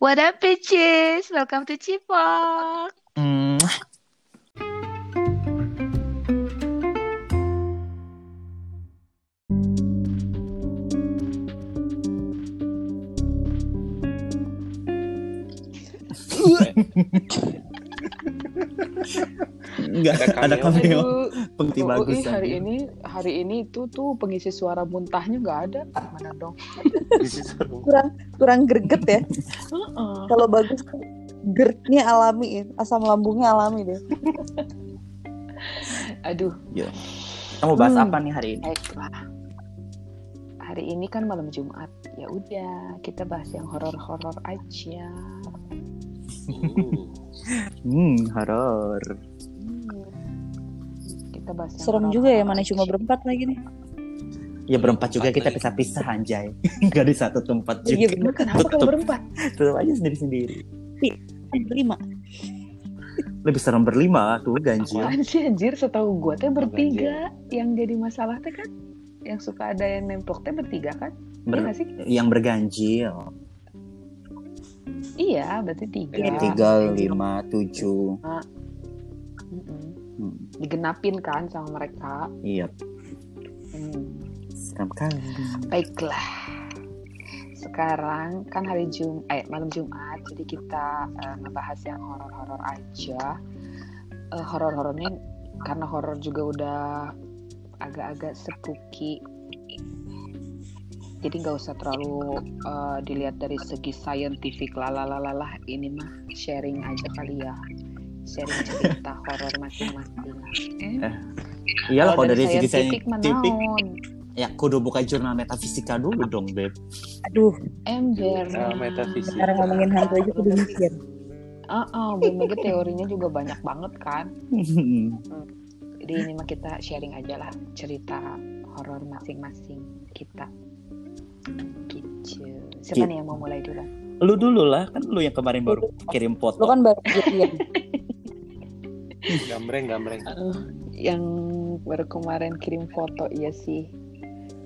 What up, bitches? Welcome to Cipok. Hmm, Enggak, ada cameo. Aduh, Pengti oh, bagus ih, hari ini hari ini itu tuh pengisi suara muntahnya nggak ada. Mana dong? Kurang kurang greget ya Heeh. kalau bagus gertnya alami ya. asam lambungnya alami deh Aduh, Kamu bahas Hmm. apa nih hari ini? baiklah. Hari ini kan malam Jumat. Ya udah, kita bahas yang horor-horor aja. Hmm, horor. Hmm. Kita bahas yang serem juga ya mana aja. cuma berempat lagi nih Ya berempat juga kita pisah-pisah anjay. Enggak di satu tempat Iya, juga. Emang kenapa kalau berempat? Tetap aja sendiri-sendiri. Eh, berlima Lebih serem berlima tuh ganjil. Apaan sih anjir setahu gua teh bertiga yang jadi masalah teh kan yang suka ada yang nemplok teh bertiga kan? Iya Ber- sih? yang berganjil. Iya, berarti tiga. Iya. Tiga, lima, tujuh. Hmm, Digenapin kan sama mereka. iya, Hmm. Serem kali. Baiklah. Sekarang kan hari Jum eh malam Jumat, jadi kita eh, ngebahas yang horor-horor aja. Eh, horor-horornya karena horor juga udah agak-agak spooky. Jadi nggak usah terlalu eh, dilihat dari segi scientific lalalalah ini mah sharing aja kali ya. Sharing cerita horor masing-masing. Eh, Iyalah kalau dari segi scientific naon? Ya kudu buka jurnal metafisika dulu dong, Beb. aduh Ember. Nah, metafisika. sekarang ngomongin hantu aja kudu mikir Ah, ah, belum lagi teorinya juga banyak banget kan. Jadi ini mah kita sharing aja lah cerita horor masing-masing kita. Gitu. Siapa Gitu. nih yang mau mulai dulu? lu dulu lah, kan lu yang kemarin baru kirim lo foto. kan baru jadian Gambreng, gambreng. Yang baru kemarin kirim foto iya sih.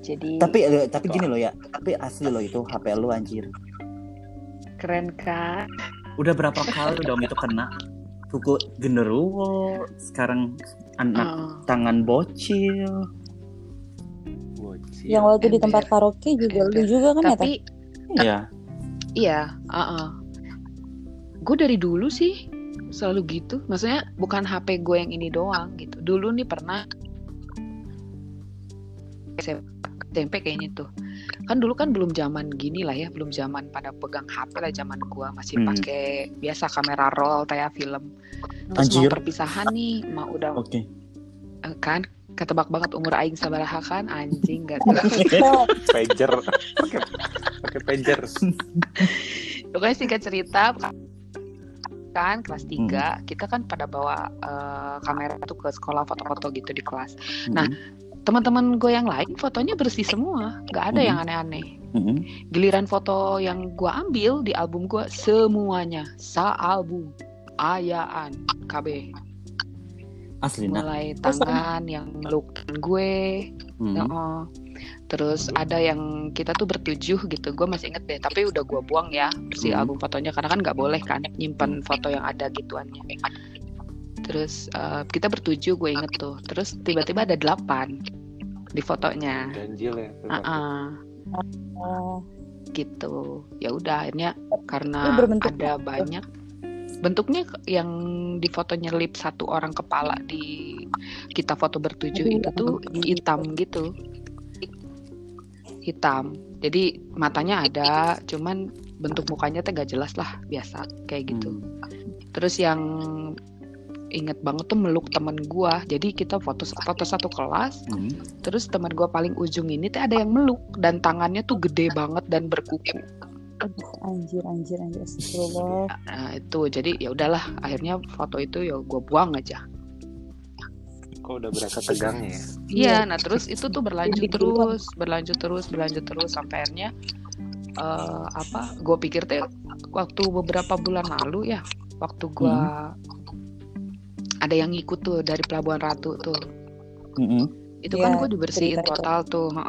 Jadi Tapi eh, tapi gini loh ya, tapi asli loh itu HP lu anjir. keren kan? Udah berapa kali dong itu kena kuku genderuwo, sekarang anak Ah, tangan bocil. Bocil. yang waktu di tempat karaoke juga lu juga kan ya tapi Iya. iya, ah, Gue dari dulu sih selalu gitu. Maksudnya bukan HP gue yang ini doang gitu. Dulu nih pernah SMP kayaknya tuh. Kan dulu kan belum zaman gini lah ya, belum zaman pada pegang HP lah zaman gua masih Hmm. pakai biasa kamera roll kayak film. Terus Anjir. mau perpisahan nih, mau udah Oke. eh, kan ketebak banget umur aing sabaraha kan anjing gak Pager. Pakai pakai pager. Pokoknya singkat cerita kan kelas 3 Hmm. kita kan pada bawa eh, kamera tuh ke sekolah foto-foto gitu di kelas. Hmm. Nah, Teman-teman gue yang lain fotonya bersih semua, nggak ada Mhm. yang aneh-aneh. Mm-mm. Giliran foto yang gue ambil di album gue semuanya sa album ayaan KB asli nah. mulai tangan yang melukan gue Hmm. Heeh. Terus ada yang kita tuh bertujuh gitu, gue masih inget deh. Tapi udah gue buang ya si Hmm. album fotonya karena kan nggak boleh kan nyimpan foto yang ada gituannya. Terus eh, kita bertujuh gue inget tuh. Terus tiba-tiba ada delapan di fotonya. Ganjil ya. Ah, oh, gitu. Ya udah akhirnya Ini karena ada banyak bentuknya yang di foto nyelip satu orang kepala di kita foto bertujuh Aduh, itu tuh hitam gitu hitam jadi matanya ada cuman bentuk mukanya tuh gak jelas lah biasa kayak gitu Hmm. terus yang inget banget tuh meluk temen gua jadi kita foto foto satu kelas Hmm. terus teman gua paling ujung ini tuh ada yang meluk dan tangannya tuh gede banget dan berkuku anjir anjir anjir astagfirullah Nah itu jadi ya udahlah akhirnya foto itu ya gue buang aja. Kok udah berasa tegangnya ya? Iya, nah terus itu tuh berlanjut terus, berlanjut terus, berlanjut terus sampai akhirnya eh, apa? Gue pikir teh waktu beberapa bulan lalu ya, waktu gua ada yang ngikut tuh dari Pelabuhan Ratu tuh. Mm-mm. Itu Iya, kan gue dibersihin cerita itu. total tuh. gue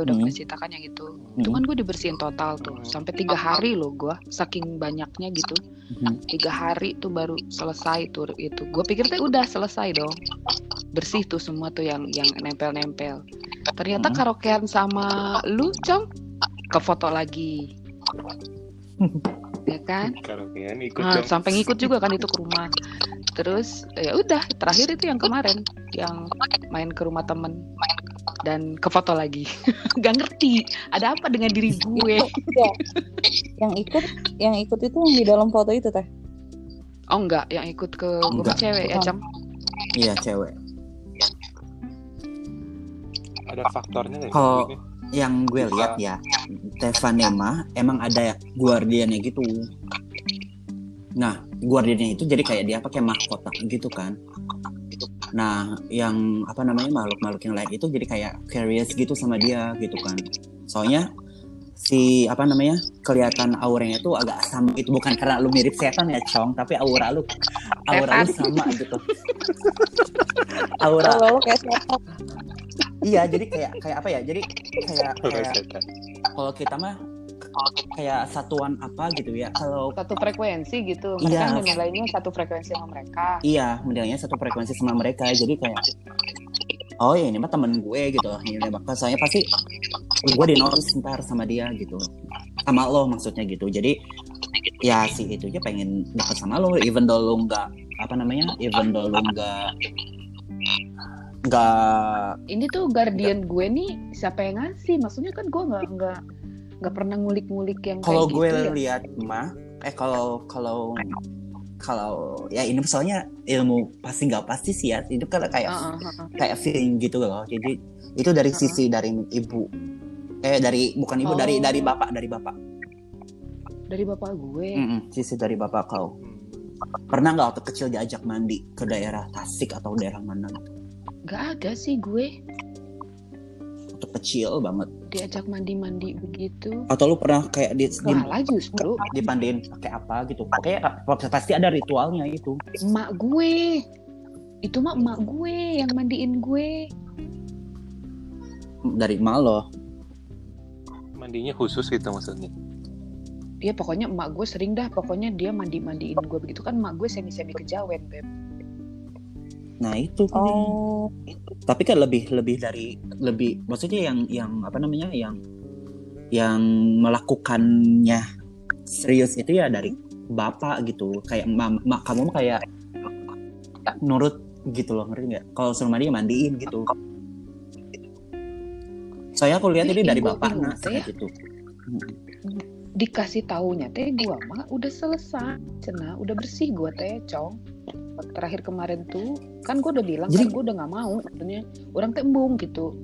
udah Hmm. pernah ceritakan yang itu. Itu kan gue dibersihin total tuh. Sampai tiga hari loh gue. Saking banyaknya gitu. Mhm. Tiga hari tuh baru selesai tuh itu. Gue pikir tuh udah selesai dong. Bersih tuh semua tuh yang yang nempel-nempel. Ternyata Hmm. karaokean sama lu, Cong, ke foto lagi. ya kan? Karaokean ikut Nah, sampai ngikut juga kan itu ke rumah. Terus ya udah terakhir itu yang kemarin yang main ke rumah temen dan ke foto lagi. Gak ngerti ada apa dengan diri gue. Iya. yang ikut yang ikut itu yang di dalam foto itu teh Oh enggak, yang ikut ke gue mah Enggak. cewek ya, Cam. Iya cewek. Ada faktornya? Kalau-? Yang gue lihat ya, Tevanema emang ada guardiannya gitu. Nah, guardiannya itu jadi kayak dia pakai mahkota gitu kan. Nah, yang apa namanya makhluk-makhluk yang lain itu jadi kayak curious gitu sama dia gitu kan. Soalnya si apa namanya kelihatan auranya itu agak sama itu bukan karena lu mirip setan ya cong tapi aura lu aura lu sama gitu aura lo kayak siapa iya jadi kayak kayak apa ya jadi kayak kayak setan. kalau kita mah kayak satuan apa gitu ya kalau Satu frekuensi gitu. Iya. Mereka menilainya satu frekuensi sama mereka. iya menilainya satu frekuensi sama mereka jadi kayak oh ya ini mah temen gue gitu ini bakal soalnya pasti gue di notice ntar sama dia gitu sama lo maksudnya gitu jadi ya si itu aja pengen deket sama lo even though lo nggak apa namanya even though lo nggak nggak Ini tuh guardian gue nih siapa yang ngasih? Maksudnya kan gue nggak nggak nggak pernah ngulik-ngulik yang kalau kayak gue gitu ya. lihat mah eh kalau kalau kalau ya ini soalnya ilmu pasti nggak pasti sih ya itu kan kayak Heeh, heeh. kayak feeling gitu loh jadi itu dari Uh-uh. sisi dari ibu eh dari bukan ibu dari Oh. dari bapak dari bapak Dari bapak gue. Mm-mm, sisi dari bapak kau pernah nggak waktu kecil diajak mandi ke daerah Tasik atau daerah mana gitu? Gak ada sih gue waktu kecil banget diajak mandi-mandi begitu. atau lu pernah kayak di, di justru dipandiin pakai apa gitu kayak pasti ada ritualnya itu emak gue. Itu mah emak gue yang mandiin gue. dari malo Mandinya khusus gitu maksudnya. Dia pokoknya emak gue sering dah pokoknya dia mandi-mandiin gue begitu kan emak gue semi-semi kejawen, Beb. nah itu kan oh tapi kan lebih lebih dari lebih maksudnya yang yang apa namanya yang yang melakukannya serius itu ya dari bapak gitu kayak ma, ma- kamu kayak nurut gitu loh ngerti nggak kalau suruh mandi ya mandiin gitu saya aku lihat ini dari bapak nah teh. gitu Dikasih taunya teh gue mah udah selesai. Cena udah bersih gue teh, Cong. Terakhir kemarin tuh kan gue udah bilang Jadi- kan gue udah nggak mau sebenarnya. Orang teh embung gitu.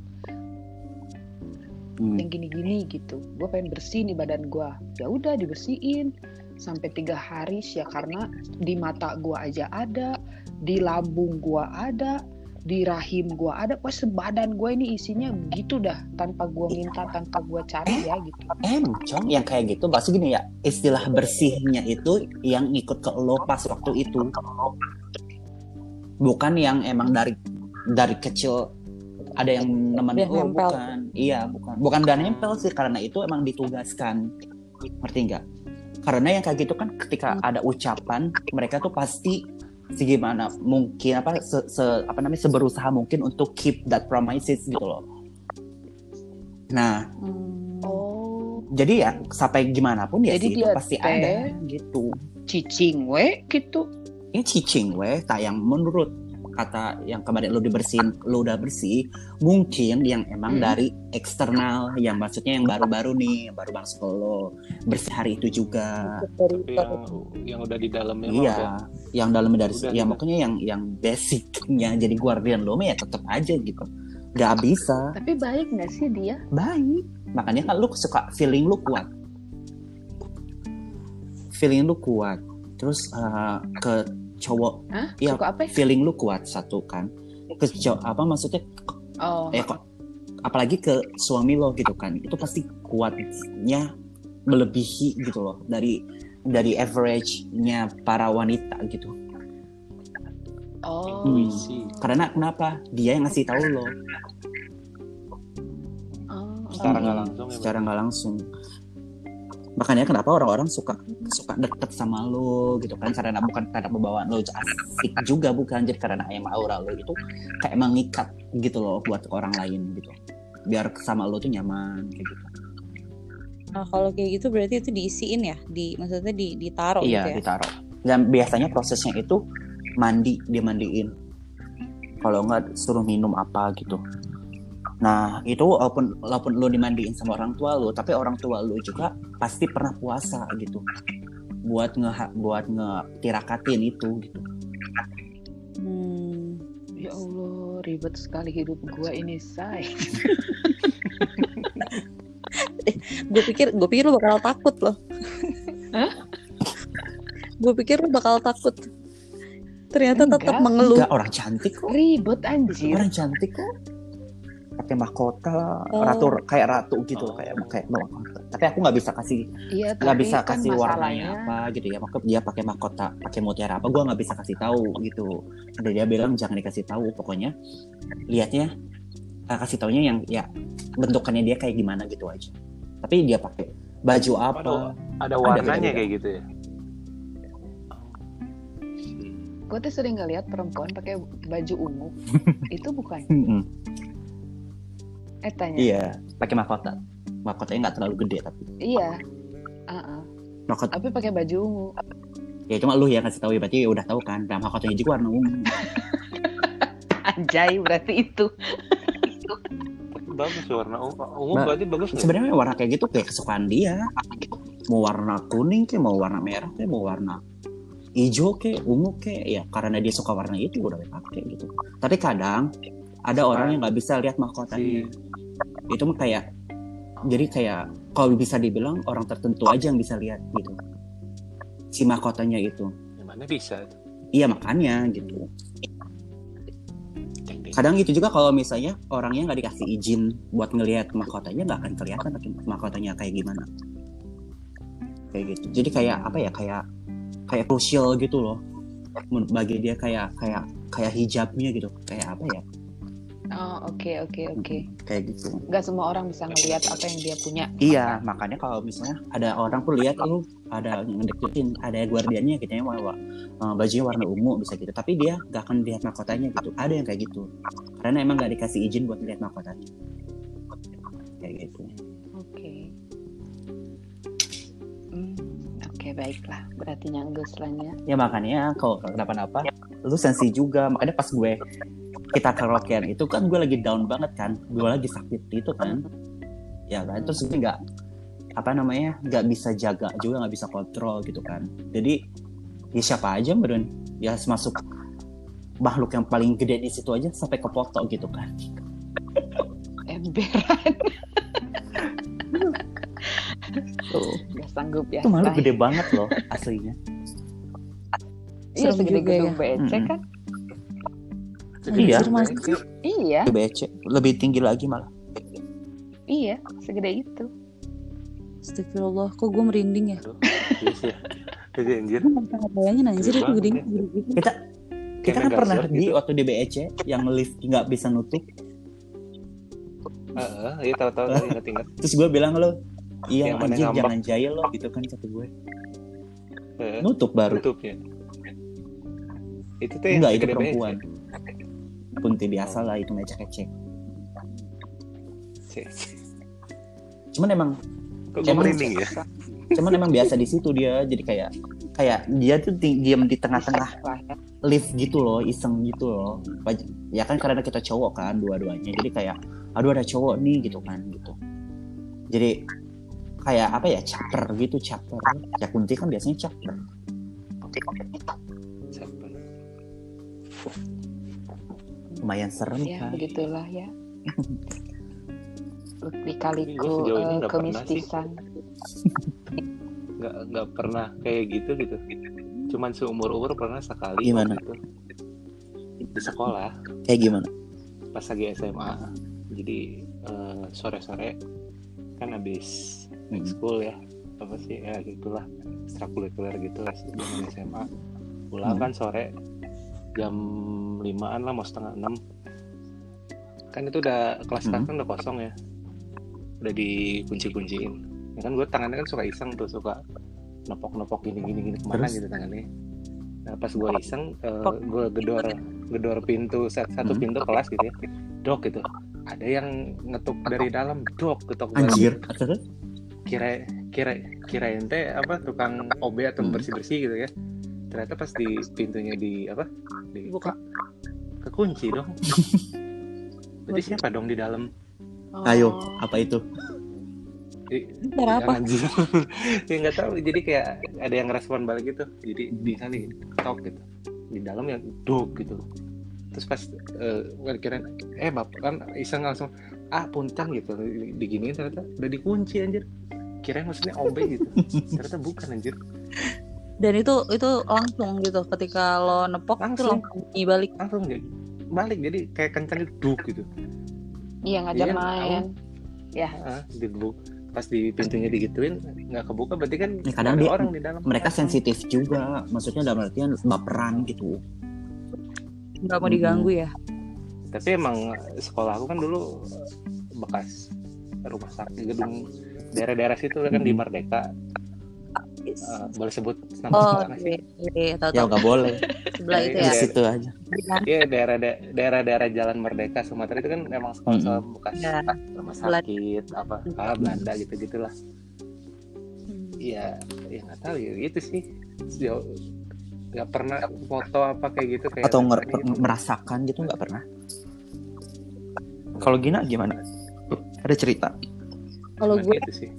Hmm. yang gini-gini gitu. Gue pengen bersih nih badan gue ya udah dibersihin. Sampai tiga hari sih ya karena di mata gue aja ada di lambung gue ada di rahim gue ada pas sebadan gue ini isinya begitu dah tanpa gue minta tanpa gue cari ya gitu. eh Cong, yang kayak gitu maksud gini ya istilah bersihnya itu yang ikut ke lo pas waktu itu. Bukan yang emang dari dari kecil ada yang nemenin lo nempel. bukan. Iya bukan. Bukan dan nempel sih karena itu emang ditugaskan. Ngerti nggak? Karena yang kayak gitu kan ketika ada ucapan mereka tuh pasti segimana mungkin apa se, se- apa namanya seberusaha mungkin untuk keep that promises gitu loh. Nah oh. jadi ya sampai gimana pun ya Jadi sih itu pasti ada gitu. cicing we gitu. Ini cicing weh tayang menurut kata yang kemarin lu dibersihin lu udah bersih mungkin yang emang Hmm. dari eksternal yang maksudnya yang baru-baru nih yang baru masuk lo bersih hari itu juga. Tapi yang yang udah di dalamnya iya udah yang dalamnya dari Udah, ya udah. pokoknya yang yang basicnya jadi guardian lo mah ya tetap aja gitu. Nggak bisa. Tapi baik nggak sih dia? Baik. Makanya kan lu suka feeling lu kuat. Feeling lu kuat. Terus eh, ke cowok. Hah? Iya. suka apa ya? feeling lu kuat satu kan. Ke cow- apa maksudnya? Oh. Eh kok apalagi ke suami lo gitu kan. Itu pasti kuatnya melebihi gitu loh. Dari dari average-nya para wanita gitu. Oh. Hmm. Karena kenapa? Dia yang ngasih tahu lo. Secara nggak langsung ya secara nggak langsung makanya kenapa orang-orang suka suka deket sama lo gitu kan karena bukan karena pembawaan lo asik juga bukan jadi karena emang aura lo itu kayak mengikat gitu loh buat orang lain gitu. Biar sama lo tuh nyaman kayak gitu. Nah, kalau kayak gitu berarti itu diisiin ya, di maksudnya di ditaruh iya gitu ya. ditaruh. Dan biasanya prosesnya itu mandi dia mandiin kalau nggak suruh minum apa gitu nah itu walaupun walaupun lo dimandiin sama orang tua lo tapi orang tua lo juga pasti pernah puasa gitu buat nge buat ngetirakatin itu gitu Hmm. Ya Allah, ribet sekali hidup gua ini, say. Gue pikir gue pikir lu bakal takut loh. Hah? gue pikir lu bakal takut. Ternyata tetap mengeluh. enggak orang cantik kok Ribet anjir. orang cantik kok pakai mahkota Oh. ratu kayak ratu gitu Oh. kayak kayak mahkota tapi aku nggak bisa kasih Iya, nggak tapi bisa kan kasih warnanya masalahnya- apa gitu ya maka dia pakai mahkota pakai mutiara apa gue nggak bisa kasih tahu gitu dan dia bilang jangan dikasih tahu pokoknya lihatnya eh, kasih taunya yang ya bentukannya dia kayak gimana gitu aja tapi dia pakai baju apa ada ada warnanya beda-beda. kayak gitu ya Gue tuh sering ngeliat perempuan pakai baju ungu. itu bukan. Mm-mm. Eh tanya. iya pakai mahkota mahkotanya nggak terlalu gede tapi Iya. Ah, ah. mahkota Tapi pakai baju ungu. ya cuma lu yang kasih tahu ya berarti udah tahu kan nah mahkotanya juga warna ungu Anjay, berarti itu. bagus warna ungu ungu berarti bagus sebenarnya warna kayak gitu kayak kesukaan dia mau warna kuning kayak mau warna merah kayak mau warna hijau kayak ungu kayak ya karena dia suka warna itu udah pakai gitu tapi kadang ada orang yang nggak bisa lihat mahkotanya itu mah kayak jadi kayak kalau bisa dibilang orang tertentu aja yang bisa lihat gitu. Si mahkotanya itu. Gimana bisa? iya makanya gitu. Kadang itu juga kalau misalnya orangnya nggak dikasih izin buat ngelihat mahkotanya nggak akan kelihatan mahkotanya kayak gimana. Kayak gitu. Jadi kayak apa ya kayak kayak krusial gitu loh. Bagi dia kayak kayak kayak hijabnya gitu. Kayak apa ya Oh, oke, oke, oke. kayak gitu Gak semua orang bisa ngelihat apa yang dia punya. iya makanya kalau misalnya ada orang pun lihat lu ada ngedeketin ada guardiannya gitu ya warna eh, bajunya warna ungu bisa gitu tapi dia nggak akan lihat mahkotanya gitu ada yang kayak gitu karena emang nggak dikasih izin buat lihat mahkotanya kayak gitu Oke. Hmm, oke, baiklah. Berarti nyanggus ya. ya makanya kalau kenapa-napa lu sensi juga makanya pas gue kita karaokean itu kan gue lagi down banget kan gue lagi sakit itu kan ya kan terus gue nggak apa namanya nggak bisa jaga juga nggak bisa kontrol gitu kan jadi ya siapa aja meren ya masuk makhluk yang paling gede di situ aja sampai ke foto gitu kan Emberan. tuh Gak sanggup ya. itu say. gede banget loh aslinya Iya, segede gedung ya. BC Mm-mm. kan? Iya. Mas. Iya, BC lebih tinggi lagi malah iya, segede itu. Astagfirullah, kok gue merinding ya? Iya ya. Jadi anjir. Bayangin anjir itu ya. gitu. kita kita kan pernah di gitu. waktu di BEC yang lift nggak bisa nutup Heeh, iya tahu-tahu tahu, ingat-ingat. terus gue bilang lo iya anjir jangan jahil lo gitu kan kata gue nutup baru tutupnya. Itu tuh yang enggak itu segede perempuan Punti biasa lah itu meja kecek Cek, cek. cuman emang Kok Emang- merinding ya? cuman emang biasa di situ dia jadi kayak kayak dia tuh di- diam di tengah-tengah lift gitu loh iseng gitu loh. Ya kan karena kita cowok kan dua-duanya. Jadi kayak aduh ada cowok nih gitu kan gitu. Jadi kayak apa ya caper gitu caper. Ya kunti kan biasanya caper? Lumayan serem Ya, kan begitulah ya. Dikaliku sejauh ini eh, kemistisan. Nggak nggak pernah kayak gitu gitu. Cuman seumur umur pernah sekali. Gimana? waktu itu. Di sekolah kayak gimana pas lagi SMA. Jadi eh, sore-sore kan habis Hmm. school ya apa sih ya gitulah ekstrakurikuler gitu lah SMA pulang Hmm. kan sore jam limaan lah mau setengah enam kan itu udah kelas Hmm. kan udah kosong ya udah dikunci-kunciin ya kan gue tangannya kan suka iseng tuh suka nepok-nepok gini gini gini ke mana Terus? gitu tangannya nah pas gue iseng gue gedor gedor pintu satu, Hmm. pintu kelas gitu ya dok gitu ada yang ngetuk dari dalam dok ketok. Anjir. Kira kira kirain teh apa tukang OB atau Hmm. bersih bersih gitu ya ternyata pas di pintunya di apa? Dibuka Buka. kekunci dong. Berarti siapa dong di dalam? Ayo, apa itu? Apa? ya nggak tahu. Jadi kayak ada yang respon balik gitu. Jadi di sana gini, tok gitu. Di dalam yang duk gitu. Terus pas eh kira eh bapak kan iseng langsung ah punten gitu. Diginiin ternyata udah dikunci anjir. Kirain maksudnya OB gitu. Ternyata bukan anjir Dan itu itu langsung gitu ketika lo nepok itu Langsung. langsung bunyi balik. langsung jadi balik jadi kayak kencang gitu duk gitu Iya ngajak Iya, main. ah, dibuk pas di pintunya digituin nggak kebuka berarti kan Ya, kadang ada dia- orang di dalam Mereka sensitif juga. Maksudnya dalam artian baperan gitu. Nggak mau Mm-mm. diganggu ya. tapi emang sekolah aku kan dulu bekas rumah sakit gedung daerah-daerah situ kan di Mhm. Eh, boleh sebut nama Oh, sekolah sih? iya, iya, tahu Ya nggak boleh. sebelah itu Iya, ya. Di situ aja. Iya daerah daerah-daerah Jalan Merdeka Sumatera itu kan emang sekolah-sekolah bekas Ya. rumah sakit apa ah, Belanda gitu gitulah Hmm. Iya ya nggak tahu ya gitu sih sejauh nggak pernah foto apa kayak gitu kayak Atau nger- gitu. merasakan gitu nggak pernah. Kalau Gina gimana? Ada cerita? Kalau gue gitu sih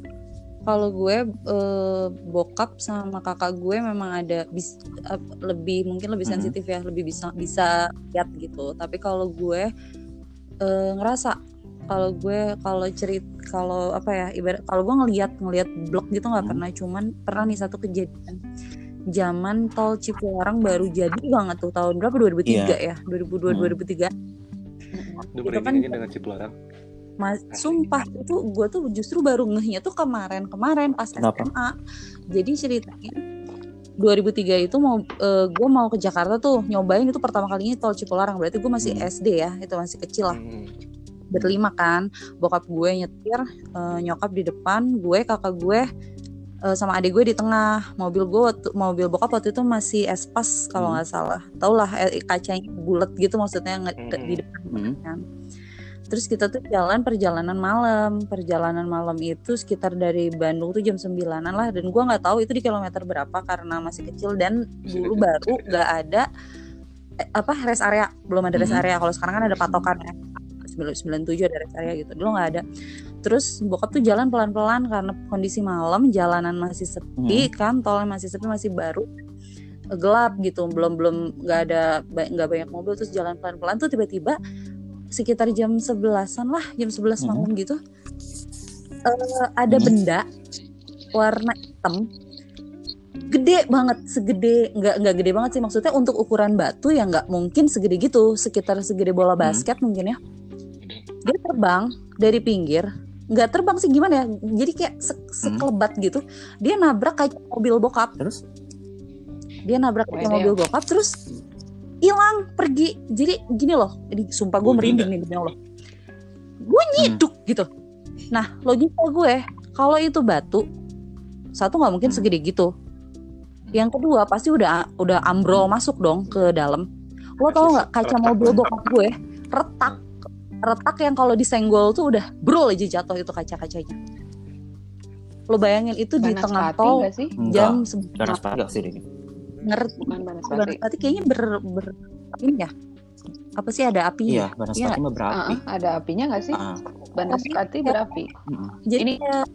kalau gue eh, bokap sama kakak gue memang ada bis, ap- lebih mungkin lebih sensitif ya lebih bisa bisa lihat gitu. Tapi kalau gue eh, ngerasa kalau gue kalau cerit kalau apa ya ibarat kalau gue ngelihat ngelihat blog gitu nggak Hmm. pernah. Cuman pernah nih satu kejadian. Zaman tol Cipularang baru jadi banget tuh tahun berapa? 2003 ya? 2002 Hmm. 2003 Lu Itu kan- dengan Cipularang Mas, sumpah itu gue tuh justru baru ngehnya tuh kemarin kemarin pas Kenapa? SMA. Jadi ceritanya 2003 itu mau gue mau ke Jakarta tuh nyobain itu pertama kalinya tol Cipularang berarti gue masih Hmm. SD ya itu masih kecil lah Hmm. berlima kan bokap gue nyetir eh, nyokap di depan gue kakak gue eh, sama adik gue di tengah mobil gue waktu- mobil bokap waktu itu masih espas kalau Hmm. nggak salah tau lah eh, kacanya bulat gitu maksudnya nge- Hmm. di depan Hmm. Terus kita tuh jalan perjalanan malam. Perjalanan malam itu sekitar dari Bandung tuh jam 9-an lah dan gua nggak tahu itu di kilometer berapa karena masih kecil dan dulu baru nggak ada eh, apa rest area, belum ada rest Mhm. area. Kalau sekarang kan ada patokan ya. 97 ada rest area gitu. Dulu nggak ada. Terus bokap tuh jalan pelan-pelan karena kondisi malam, jalanan masih sepi kan, tolnya masih sepi, masih baru gelap gitu belum belum nggak ada nggak banyak mobil terus jalan pelan-pelan tuh tiba-tiba sekitar jam 11-an lah jam 11 Hmm. malam gitu eh, ada Hmm. benda warna hitam gede banget segede nggak nggak gede banget sih maksudnya untuk ukuran batu ya nggak mungkin segede gitu sekitar segede bola Hmm. basket mungkin ya dia terbang dari pinggir nggak terbang sih gimana ya jadi kayak se- sekelebat gitu dia nabrak kaca mobil bokap Terus? dia nabrak kaca Wedel. mobil bokap terus hilang pergi. Jadi gini loh. Ini sumpah gue Gua merinding nih demi Allah gue nyiduk gitu. Nah logika gue kalau itu batu satu nggak mungkin Hmm. segede gitu. Yang kedua pasti udah udah ambrol masuk dong ke dalam. Lo tau nggak kaca Retak. mobil bokap gue? Retak. Retak yang kalau disenggol tuh udah brol aja jatuh itu kaca-kacanya. Lo bayangin itu di Banas tengah tol jam Enggak. sebelas. Sih ini. Ngerti. Bukan Banas Bukan, Pati. berarti kayaknya ber, ber ini ya? Apa sih ada apinya Iya, Ganas Iya. pagi mah berapi. Ah, ada apinya nggak sih? Ah, Banas Tapi- Pati berapi. mm-mm. jadi Ini- kayak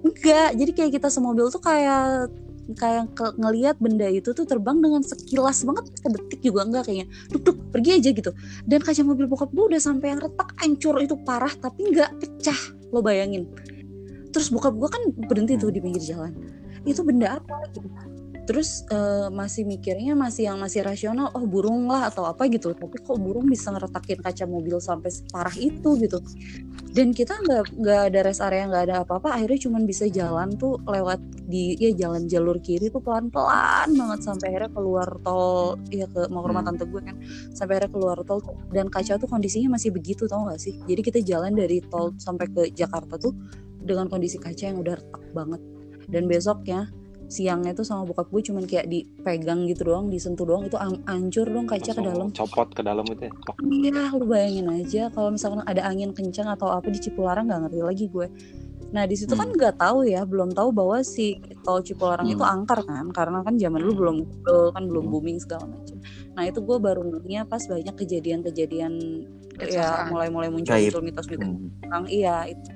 enggak jadi kayak kita semobil tuh kayak kayak ke- ngelihat benda itu tuh terbang dengan sekilas banget sedetik juga enggak kayaknya. Duk duk pergi aja gitu. Dan kaca mobil bokap gue udah sampai yang retak hancur itu parah tapi nggak pecah. Lo bayangin. Terus bokap gue kan berhenti tuh di pinggir jalan itu benda apa? gitu. Terus eh, masih mikirnya masih yang masih rasional oh burung lah atau apa gitu. Tapi kok burung bisa ngeretakin kaca mobil sampai separah itu? gitu. Dan kita nggak nggak ada rest area nggak ada apa-apa akhirnya cuman bisa jalan tuh lewat di ya jalan jalur kiri tuh pelan-pelan banget sampai akhirnya keluar tol ya ke mau ke rumah Hmm. tante gue kan sampai akhirnya keluar tol. Dan kaca tuh kondisinya masih begitu tau gak sih? Jadi kita jalan dari tol sampai ke Jakarta tuh dengan kondisi kaca yang udah retak banget dan besoknya siangnya tuh sama bokap gue cuman kayak dipegang gitu doang disentuh doang itu an- hancur dong kaca ke Langsung dalam copot ke dalam itu ya Tok. Iya, lu bayangin aja kalau misalkan ada angin kencang atau apa di Cipularang nggak ngerti lagi gue. Nah di situ kan Hmm. nggak tahu ya, belum tahu bahwa si tol Cipularang Hmm. itu angker kan, karena kan zaman dulu belum Google, kan belum Hmm. booming segala macam. Nah itu gue baru ngehnya pas banyak kejadian-kejadian ya mulai-mulai muncul mitos-mitos Hmm. tentang iya itu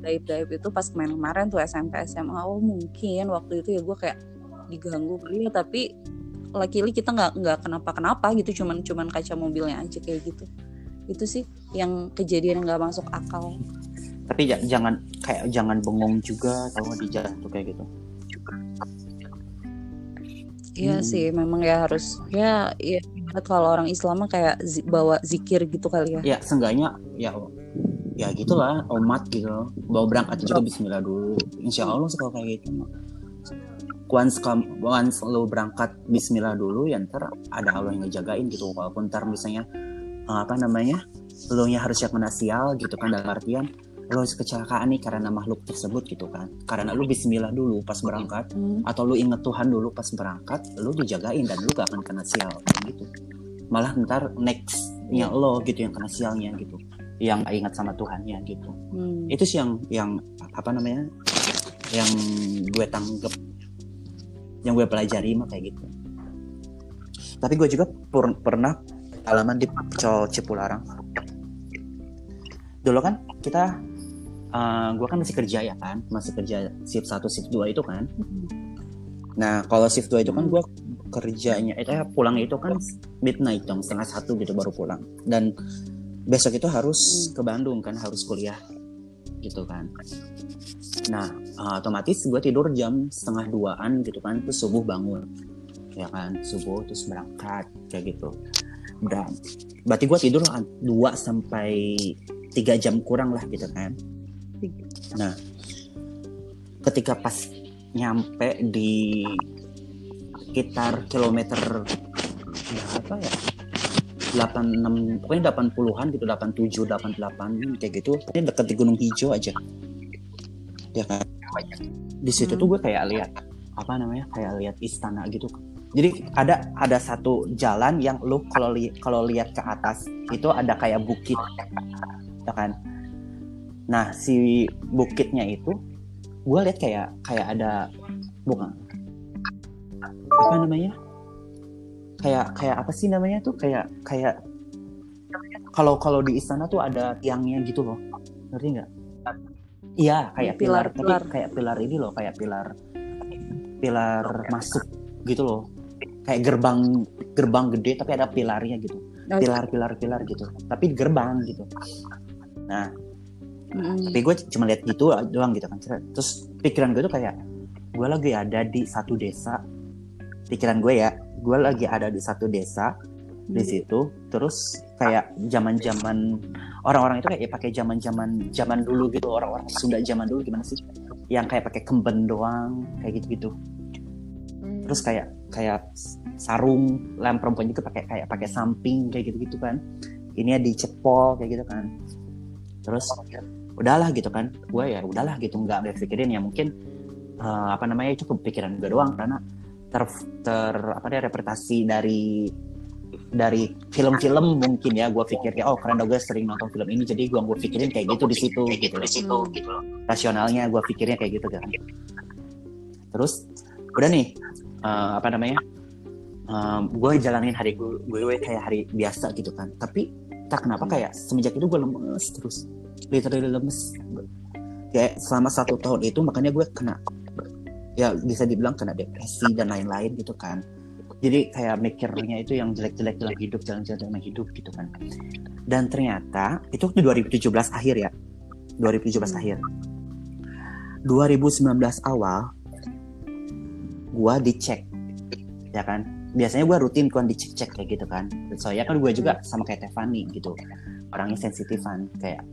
Gaib-gaib itu pas kemarin-kemarin tuh SMP SMA oh mungkin waktu itu ya gue kayak diganggu kali ya tapi luckily kita nggak nggak kenapa-kenapa gitu cuman cuman kaca mobilnya aja kayak gitu. Itu sih yang kejadian yang nggak masuk akal. Tapi ja- jangan kayak jangan bengong juga kalau di jalan tuh kayak gitu. Iya Hmm. sih memang ya harus ya ya kalau orang Islam mah kayak zi- bawa zikir gitu kali ya. Ya seenggaknya ya ya gitulah umat gitu. Bawa berangkat juga Bismillah dulu. Insya Allah kalau kayak gitu once kam- once lo berangkat Bismillah dulu ya ntar ada Allah yang ngejagain gitu. Walaupun ntar misalnya eh, apa namanya lo nya harus siap kena sial gitu kan dalam artian lo kecelakaan nih karena makhluk tersebut gitu kan. Karena lo Bismillah dulu pas berangkat Hmm. atau lu inget Tuhan dulu pas berangkat lu dijagain dan lu gak akan kena sial gitu. Malah ntar nextnya lo gitu yang kena sialnya gitu yang ingat sama Tuhannya gitu Hmm. itu sih yang yang apa namanya yang gue tanggep yang gue pelajari mah kayak gitu tapi gue juga pur- pernah pengalaman di Pecel Cipularang dulu kan kita eh, gue kan masih kerja ya kan masih kerja shift 1 shift 2 itu kan Nah, kalau shift 2 itu kan Hmm. gue kerjanya, itu ya pulangnya itu kan midnight dong, setengah satu gitu baru pulang. Dan besok itu harus ke Bandung kan, harus kuliah gitu kan. Nah, uh, otomatis gue tidur jam setengah duaan gitu kan, terus subuh bangun. Ya kan, subuh terus berangkat kayak gitu. Dan berarti gue tidur 2 sampai 3 jam kurang lah gitu kan. Nah, ketika pas nyampe di sekitar kilometer berapa ya 86 pokoknya 80-an gitu 87 88 kayak gitu. Ini deket di Gunung Hijau aja. Ya kan? Di situ Hmm. tuh gue kayak lihat apa namanya kayak lihat istana gitu. Jadi ada ada satu jalan yang lu kalau li, kalau lihat ke atas itu ada kayak bukit. Ya kan? Nah si bukitnya itu gue lihat kayak kayak ada bukan apa namanya kayak kayak apa sih namanya tuh? Kayak kayak kalau kalau di istana tuh ada tiangnya gitu loh. Ngerti nggak? Iya kayak pilar, Pilar-pilar. tapi kayak pilar ini loh kayak pilar pilar masuk gitu loh. Kayak gerbang gerbang gede tapi ada pilarnya gitu. Nah, pilar pilar pilar gitu. Tapi gerbang gitu. Nah mm, tapi gue cuma lihat gitu doang gitu kan. Terus pikiran gue tuh kayak gue lagi ada di satu desa pikiran gue ya gue lagi ada di satu desa di situ terus kayak zaman zaman orang-orang itu kayak pakai zaman zaman zaman dulu gitu orang-orang Sunda zaman dulu gimana sih? Yang kayak pakai kemben doang kayak gitu gitu Hmm. terus kayak kayak sarung lem perempuan juga pakai kayak pakai samping kayak gitu gitu kan. Ini ya dicepol kayak gitu kan. Terus udahlah gitu kan. Gue ya udahlah gitu nggak berpikirin ya mungkin eh, apa namanya itu kepikiran gue doang karena ter, ter apa deh representasi dari dari film-film mungkin ya gue pikir kayak oh karena gue sering nonton film ini jadi gue gue pikirin kayak gitu di situ gitu di situ Hmm. gitu rasionalnya gue pikirnya kayak gitu kan. Terus udah nih eh, apa namanya gue jalanin hari gue, gue kayak hari biasa gitu kan. Tapi tak kenapa kayak semenjak itu gue lemes terus literally lemes. Kayak selama satu tahun itu makanya gue kena ya bisa dibilang kena depresi dan lain-lain gitu kan. Jadi kayak mikirnya itu yang jelek-jelek dalam hidup jalan-jalan dalam hidup gitu kan. Dan ternyata itu waktu 2017 akhir ya. 2017 akhir. 2019 awal gua dicek ya kan biasanya gue rutin kan dicek-cek kayak gitu kan. Soalnya kan gue juga sama kayak Tefani gitu. Orangnya sensitifan kayak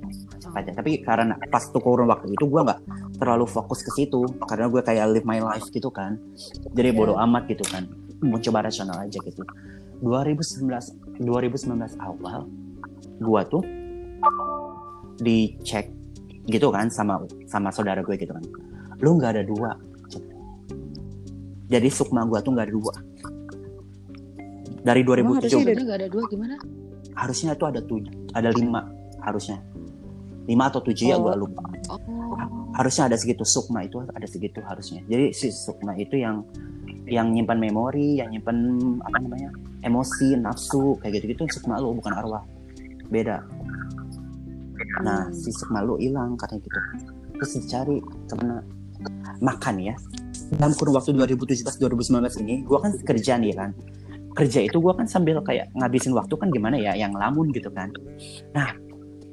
aja. Tapi karena pas tuh kurun waktu itu gue nggak terlalu fokus ke situ karena gue kayak live my life gitu kan. Jadi bodo amat gitu kan. Mau coba rasional aja gitu. 2019 2019 awal gue tuh dicek gitu kan sama sama saudara gue gitu kan. Lu nggak ada dua jadi sukma gue tuh nggak ada dua dari Emang 2007 harusnya nggak ada dua gimana? harusnya itu ada tujuh ada lima harusnya. Lima atau tujuh ya Oh. gue lupa. Oh, harusnya ada segitu sukma itu ada segitu harusnya. Jadi si sukma itu yang yang nyimpan memori yang nyimpan apa namanya emosi nafsu kayak gitu gitu sukma lu bukan arwah. Beda. Nah si sukma lu hilang katanya gitu. Terus dicari ke mana makan ya. Dalam kurun waktu 2017 2019 ini gua kan kerja nih kan kerja itu gua kan sambil kayak ngabisin waktu kan gimana ya yang lamun gitu kan. Nah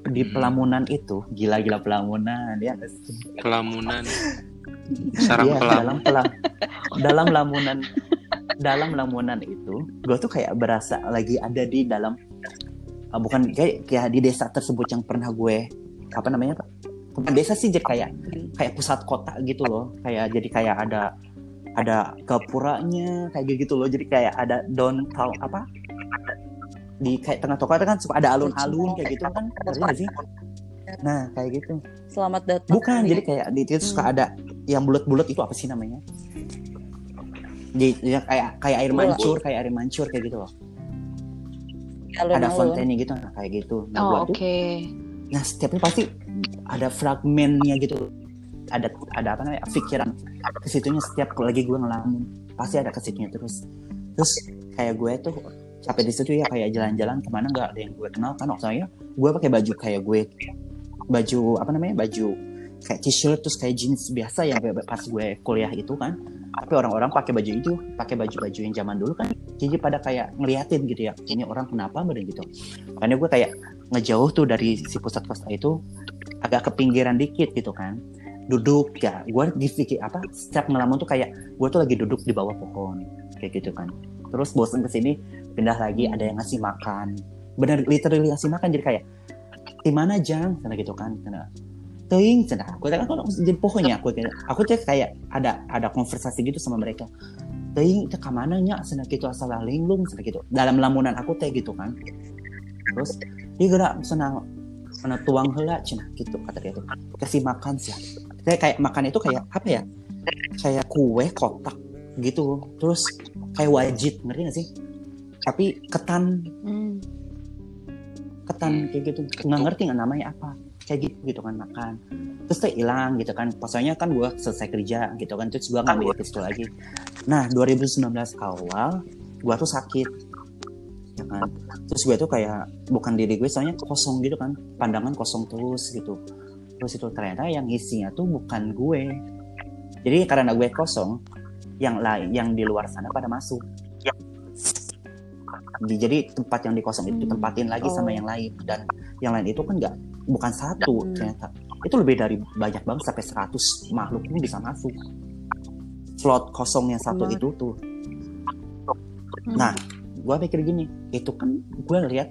di pelamunan itu gila-gila pelamunan ya. Kelamunan. Sarang Iya, kelam. dalam pelam. Dalam lamunan dalam lamunan itu gue tuh kayak berasa lagi ada di dalam uh, bukan kayak kayak di desa tersebut yang pernah gue apa namanya pak? Bukan desa sih jadi kayak kayak pusat kota gitu loh. Kayak jadi kayak ada ada kepuranya kayak gitu loh jadi kayak ada downtown apa di kayak tengah toko kan suka ada alun-alun kayak gitu kan ngerti sih nah kayak gitu Selamat datang. Bukan, jadi kayak di itu suka ada yang bulat-bulat itu apa sih namanya? Di, ya, kayak kayak air mancur, kayak air mancur kayak gitu loh. Ada Alun-alun. fountainnya gitu, nah, kayak gitu. Nah, oh oke. tuh, nah setiapnya pasti ada fragmennya gitu. Ada ada apa namanya? pikiran ke situnya setiap lagi gue ngelamun. Pasti ada ke situnya terus. Terus kayak gue tuh capek di situ ya kayak jalan-jalan ke mana nggak ada yang gue kenal kan soalnya gue pakai baju kayak gue baju apa namanya baju kayak t-shirt terus kayak jeans biasa ya pas gue kuliah itu kan tapi orang-orang pakai baju itu pakai baju-baju yang zaman dulu kan jadi pada kayak ngeliatin gitu ya ini orang kenapa badan gitu makanya gue kayak ngejauh tuh dari si pusat kota itu agak ke pinggiran dikit gitu kan duduk ya gue di fikir apa setiap ngelamun tuh kayak gue tuh lagi duduk di bawah pohon kayak gitu kan. Terus bosan ke sini pindah lagi ada yang ngasih makan. Bener literally ngasih makan jadi kayak di mana jang? Sana gitu kan sana teing sana aku kan kalau jadi pohonnya aku aku tuh kayak ada ada konversasi gitu sama mereka. Teing itu ke mana nya gitu asal linglung sana gitu. Dalam lamunan aku teh gitu kan. Terus dia gerak sana sana tuang hela cina gitu kata dia tuh. Kasih makan sih kayak kayak makan itu kayak apa ya? Kayak kue kotak gitu. Terus kayak wajib ngerti gak sih? Tapi ketan. Hmm. ketan kayak gitu. Nggak ngerti nggak namanya apa. Kayak gitu gitu kan makan. Terus tuh hilang gitu kan. Pasalnya kan gue selesai kerja gitu kan. Terus gue ngambil pistol lagi. Nah 2019 awal gue tuh sakit. Ya kan? Terus gue tuh kayak bukan diri gue soalnya kosong gitu kan. Pandangan kosong terus gitu terus itu ternyata yang isinya tuh bukan gue jadi karena gue kosong yang lain yang di luar sana pada masuk Di- jadi tempat yang dikosong itu Hmm. ditempatin lagi Oh. sama yang lain dan yang lain itu kan nggak bukan satu Hmm. ternyata itu lebih dari banyak banget sampai 100 makhluk pun bisa masuk slot kosong yang satu itu tuh Hmm. nah gue pikir gini itu kan gue lihat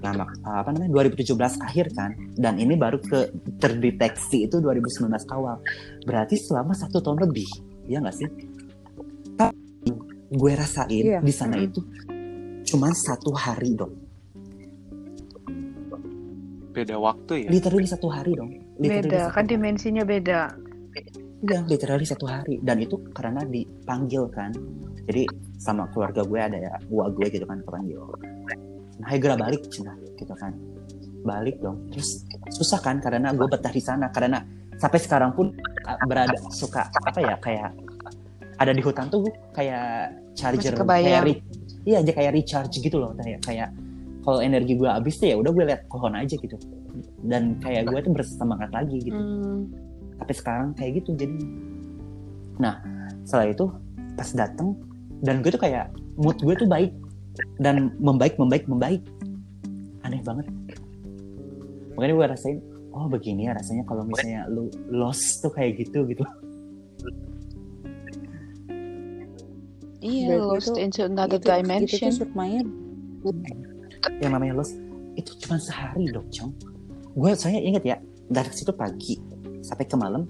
nama apa namanya 2017 akhir kan dan ini baru ke terdeteksi itu 2019 awal berarti selama satu tahun lebih ya nggak sih tapi gue rasain Iya. di sana itu cuman satu hari dong Beda waktu ya. literally satu hari dong Literally Beda, kan hari. dimensinya beda. Iya, literally satu hari dan itu karena dipanggil kan. Jadi sama keluarga gue ada ya, gua gue gitu kan kepanggil. Nah, segera balik cina gitu kan. Balik dong. Terus susah kan karena gue betah di sana karena sampai sekarang pun uh, berada suka apa ya kayak ada di hutan tuh kayak charger kayak re- iya aja kayak recharge gitu loh kayak kayak kalau energi gue habis tuh ya udah gue liat pohon aja gitu dan kayak gue tuh bersemangat lagi gitu Hmm. tapi sekarang kayak gitu jadi nah setelah itu pas dateng dan gue tuh kayak mood gue tuh baik dan membaik membaik membaik. Aneh banget. Makanya gue rasain oh begini ya rasanya kalau misalnya lu lost tuh kayak gitu gitu. Iya, lost itu- into another itu, itu dimension. tuh sukmanya yang namanya los itu cuma sehari dong cong. Gue saya inget ya dari situ pagi sampai ke malam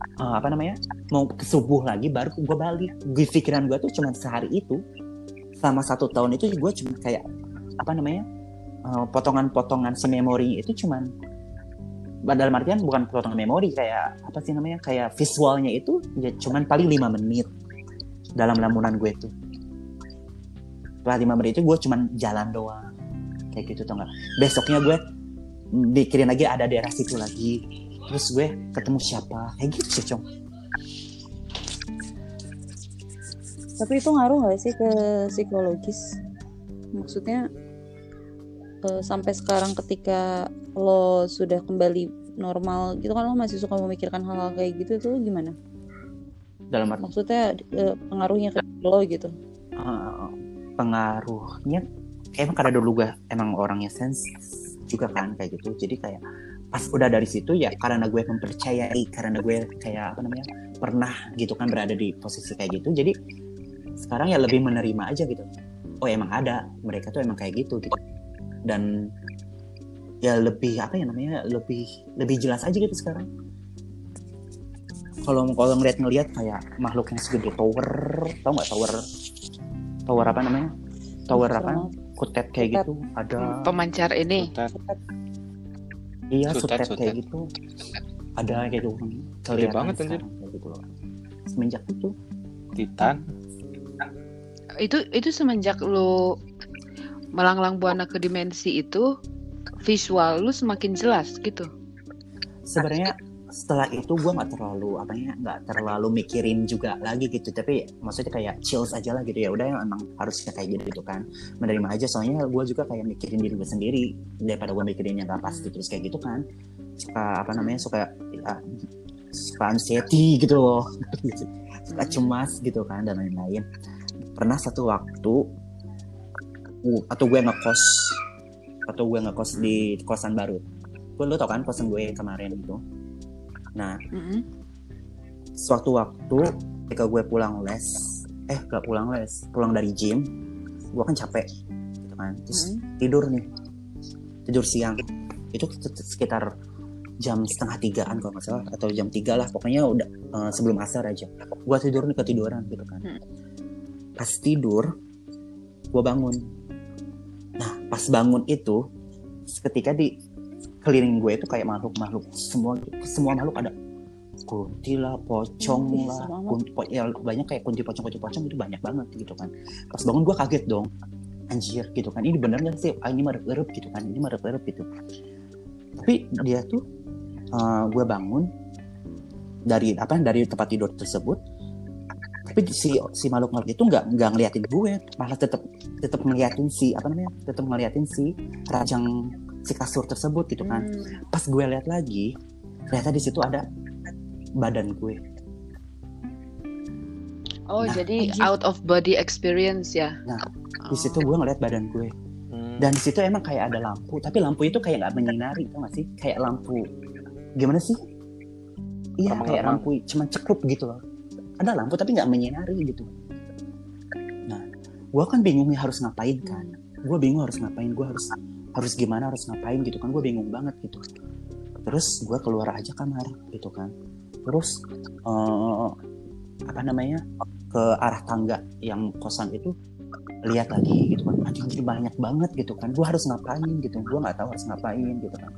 eh, apa namanya mau ke subuh lagi baru gue balik. Gue pikiran gue tuh cuma sehari itu selama satu tahun itu gue cuma kayak apa namanya eh, potongan-potongan si memori itu cuman dalam artian bukan potongan memori kayak apa sih namanya kayak visualnya itu ya cuman paling lima menit dalam lamunan gue itu. Setelah lima menit itu gue cuman jalan doang kayak gitu tau nggak? Besoknya gue mikirin lagi ada daerah situ lagi terus gue ketemu siapa? Kayak gitu sih cong Tapi itu ngaruh nggak sih ke psikologis? Maksudnya eh, sampai sekarang ketika lo sudah kembali normal gitu kan lo masih suka memikirkan hal-hal kayak gitu tuh gimana? dalam arti Maksudnya eh, pengaruhnya ke lo gitu? eh, pengaruhnya kayak emang karena dulu gue emang orangnya sens juga kan kayak gitu jadi kayak pas udah dari situ ya karena gue mempercayai karena gue kayak apa namanya pernah gitu kan berada di posisi kayak gitu jadi sekarang ya lebih menerima aja gitu oh emang ada mereka tuh emang kayak gitu gitu dan ya lebih apa ya namanya lebih lebih jelas aja gitu sekarang kalau kalau ngeliat ngeliat kayak makhluk yang segede tower tau nggak tower tower apa namanya tower apa kutet kayak Kutet. gitu ada Pemancar ini. Sutet. iya Sutet, kayak sutet. gitu ada kayak gitu Gede banget, anjir. sekarang kayak gitu loh semenjak itu Titan. Itu itu semenjak lu melanglang buana ke dimensi itu visual lu semakin jelas gitu. sebenarnya setelah itu gue nggak terlalu apa ya nggak terlalu mikirin juga lagi gitu. Tapi maksudnya kayak chills aja lah gitu ya. Udah emang harusnya kayak gitu gitu kan. Menerima aja. Soalnya gue juga kayak mikirin diri gue sendiri daripada gue mikirin yang gak pasti terus kayak gitu kan. Suka apa namanya suka ya, suka anxiety gitu loh. Suka cemas gitu kan dan lain-lain pernah satu waktu uh, atau gue ngekos atau gue ngekos di kosan baru. Gue lo tau kan kosan gue kemarin itu. Nah Mm-mm. suatu waktu ketika gue pulang les eh gak pulang les pulang dari gym gue kan capek gitu kan. Terus Mm-mm. tidur nih tidur siang. Itu sekitar jam setengah tigaan kalau nggak salah atau jam tiga lah pokoknya udah eh, sebelum asar aja. Gue tidur nih ketiduran gitu kan. Hmm. Pas tidur gue bangun nah pas bangun itu ketika di keliling gue itu kayak makhluk-makhluk semua semua makhluk ada kunti lah, pocong lah, kunti, po- ya banyak kayak kunti pocong kunti pocong itu banyak banget gitu kan. Pas bangun gue kaget dong, anjir gitu kan. Ini bener sih? Ah, ini merep gitu kan? Ini merep gitu. Tapi dia tuh eh, gue bangun dari apa dari tempat tidur tersebut tapi si si makhluk makhluk itu nggak nggak ngeliatin gue. Malah tetap tetap ngeliatin si apa namanya tetap ngeliatin si rajang si kasur tersebut gitu kan. Hmm. pas gue lihat lagi ternyata di situ ada badan gue. Oh, Nah, jadi anjir. out of body experience ya. Nah, di situ gue ngeliat badan gue. Hmm. dan di situ emang kayak ada lampu tapi lampu itu kayak nggak menyinari tau gak sih? Kayak lampu gimana sih? Iya kayak lampu cuman cekup gitu loh ada lampu tapi nggak menyinari gitu. Nah gue kan bingung nih harus ngapain kan. Gue bingung harus ngapain gue harus harus gimana harus ngapain gitu kan. Gue bingung banget gitu. Terus gue keluar aja kamar gitu kan. Terus eh, apa namanya ke arah tangga yang kosan itu lihat lagi gitu kan. Jadi banyak banget gitu kan. Gue harus ngapain gitu. Gue nggak tahu harus ngapain gitu kan.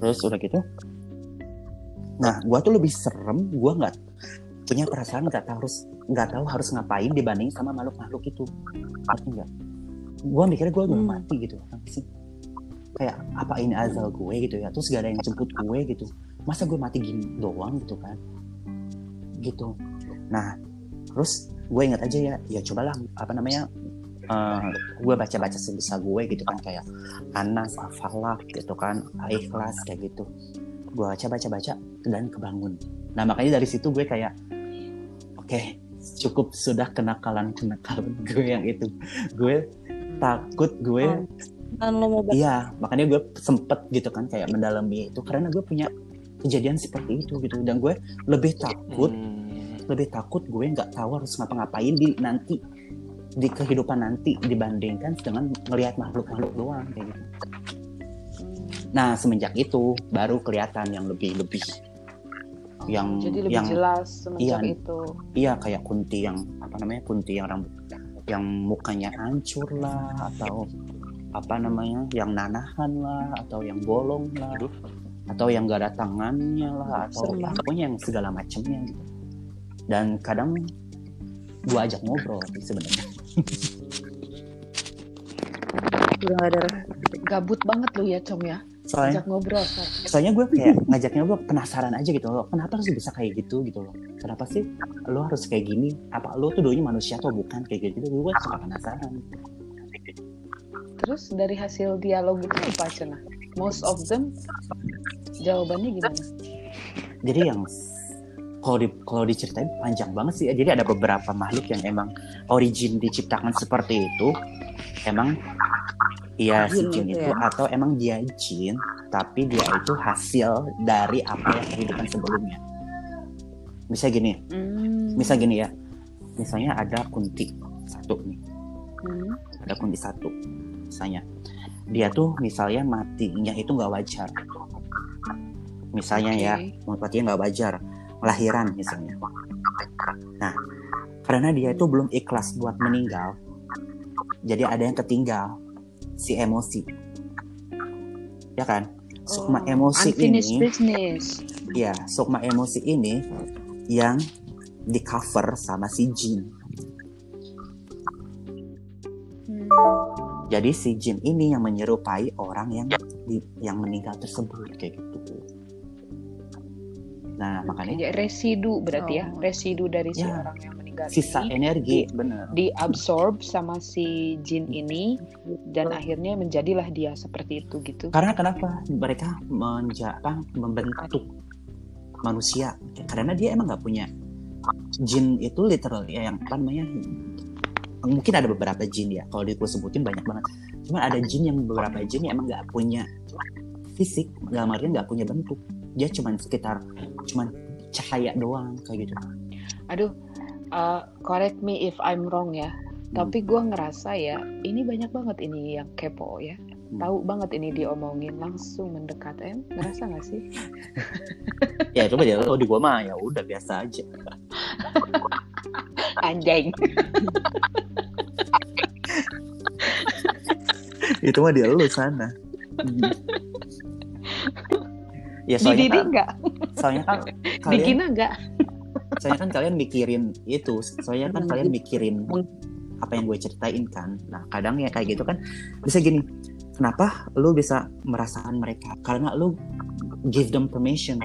Terus udah gitu nah gue tuh lebih serem. Gue nggak punya perasaan nggak tahu harus nggak tahu harus ngapain dibanding sama makhluk-makhluk itu. Ngerti nggak? Gue mikirnya gue belum Hmm. mati gitu. Sih? Kayak apa ini azal gue gitu ya? Terus gak ada yang jemput gue gitu. Masa gue mati gini doang? Gitu kan. Gitu. Nah terus gue ingat aja ya ya cobalah apa namanya eh, gue baca-baca sebisa gue gitu kan kayak Anas, Al-Falaq gitu kan Ikhlas kayak gitu. Gue baca-baca-baca dan kebangun. Nah makanya dari situ gue kayak oke cukup sudah kenakalan kenakalan gue yang itu gue takut gue Oh, mau Iya, makanya gue sempet gitu kan kayak mendalami itu karena gue punya kejadian seperti itu gitu dan gue lebih takut Hmm. lebih takut gue nggak tahu harus ngapa-ngapain di nanti di kehidupan nanti dibandingkan dengan melihat makhluk-makhluk doang kayak gitu. Nah semenjak itu baru kelihatan yang lebih-lebih yang Jadi lebih yang jelas iya. itu. iya kayak kunti yang apa namanya kunti yang rambut yang mukanya hancur lah atau apa namanya yang nanahan lah atau yang bolong lah Aduh. atau yang gak ada tangannya lah atau banget. pokoknya yang segala macamnya gitu dan kadang gua ajak ngobrol sih sebenarnya udah gak ada. Gabut banget lu ya, Com ya. Soalnya Ajak ngobrol. Soalnya gue kayak ngajaknya gue penasaran aja gitu loh. Kenapa harus bisa kayak gitu gitu loh? Kenapa sih lo harus kayak gini? Apa lo tuh dulunya manusia atau bukan? Kayak gitu gue suka penasaran. Terus dari hasil dialog itu apa Cena? Most of them jawabannya gimana? jadi yang kalau di kalau diceritain panjang banget sih jadi ada beberapa makhluk yang emang origin diciptakan seperti itu. Emang iya si Jin jin itu ya? atau emang dia jin tapi dia itu hasil dari apa yang kehidupan sebelumnya bisa gini Hmm. misal gini ya misalnya ada kunti satu nih Hmm. ada kunti satu misalnya dia tuh misalnya matinya itu nggak wajar misalnya ya Oke. matinya nggak wajar lahiran misalnya nah karena dia itu belum ikhlas buat meninggal jadi ada yang ketinggal si emosi ya kan sukma Oh, emosi ini business. ya sukma emosi ini yang di cover sama si jin Hmm. Jadi si jin ini yang menyerupai orang yang di- yang meninggal tersebut kayak gitu. Nah makanya Kayak residu berarti ya, Oh. residu dari si Ya. orang yang sisa energi bener. diabsorb sama si jin ini dan akhirnya menjadilah dia seperti itu gitu. Karena kenapa mereka menja apa, membentuk manusia? Karena dia emang nggak punya jin itu literal ya yang apa namanya? Mungkin ada beberapa jin ya. Kalau gue sebutin banyak banget. Cuman ada jin yang beberapa jin yang emang nggak punya fisik, nggak artian nggak punya bentuk. Dia cuman sekitar cuman cahaya doang kayak gitu. Aduh, uh, correct me if I'm wrong ya. Tapi gue ngerasa ya, ini banyak banget ini yang kepo ya. Tahu banget ini diomongin langsung mendekat em, ngerasa gak sih? ya itu aja kalau di gua mah ya udah biasa aja Anjing. itu mah dia lu sana ya Di soalnya Didi kan, soalnya kan kalian Gina nggak? Soalnya kan kalian mikirin itu soalnya kan kalian mikirin apa yang gue ceritain kan. Nah kadang ya kayak gitu kan bisa gini kenapa lu bisa merasakan mereka? Karena lu give them permission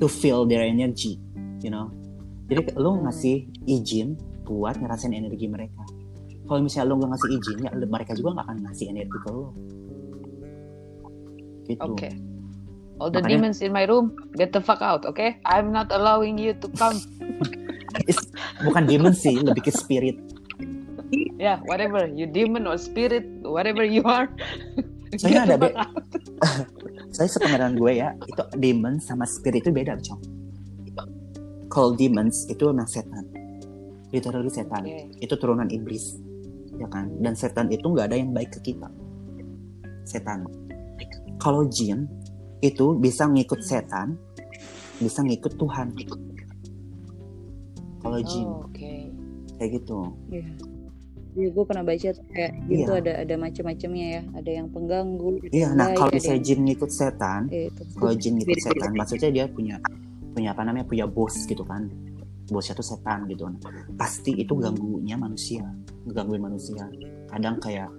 to feel their energy you know? Jadi lu ngasih izin buat ngerasain energi mereka. Kalau misalnya lu nggak ngasih izin ya mereka juga nggak akan ngasih energi ke lu. Gitu. Oke. All the Makanya- demons in my room, get the fuck out, okay? I'm not allowing you to come. bukan demon sih lebih ke spirit Yeah, whatever, you demon or spirit, whatever you are. Get ada be- saya sepengetahuan gue ya itu demon sama spirit itu beda cong kalau demons itu memang setan literally setan Oke. itu turunan iblis ya kan dan setan itu nggak ada yang baik ke kita setan kalau jin itu bisa ngikut setan bisa ngikut Tuhan kalau jin Oh, Oke. kayak gitu Iya. Iya, gue pernah baca kayak jin Iya. ada ada macam-macamnya ya. Ada yang pengganggu. iya nah kalau misalnya jin ngikut setan Eh, itu. kalau jin ngikut setan maksudnya dia punya punya apa namanya punya bos gitu kan bosnya tuh setan gitu pasti itu ganggunya manusia ngegangguin manusia kadang kayak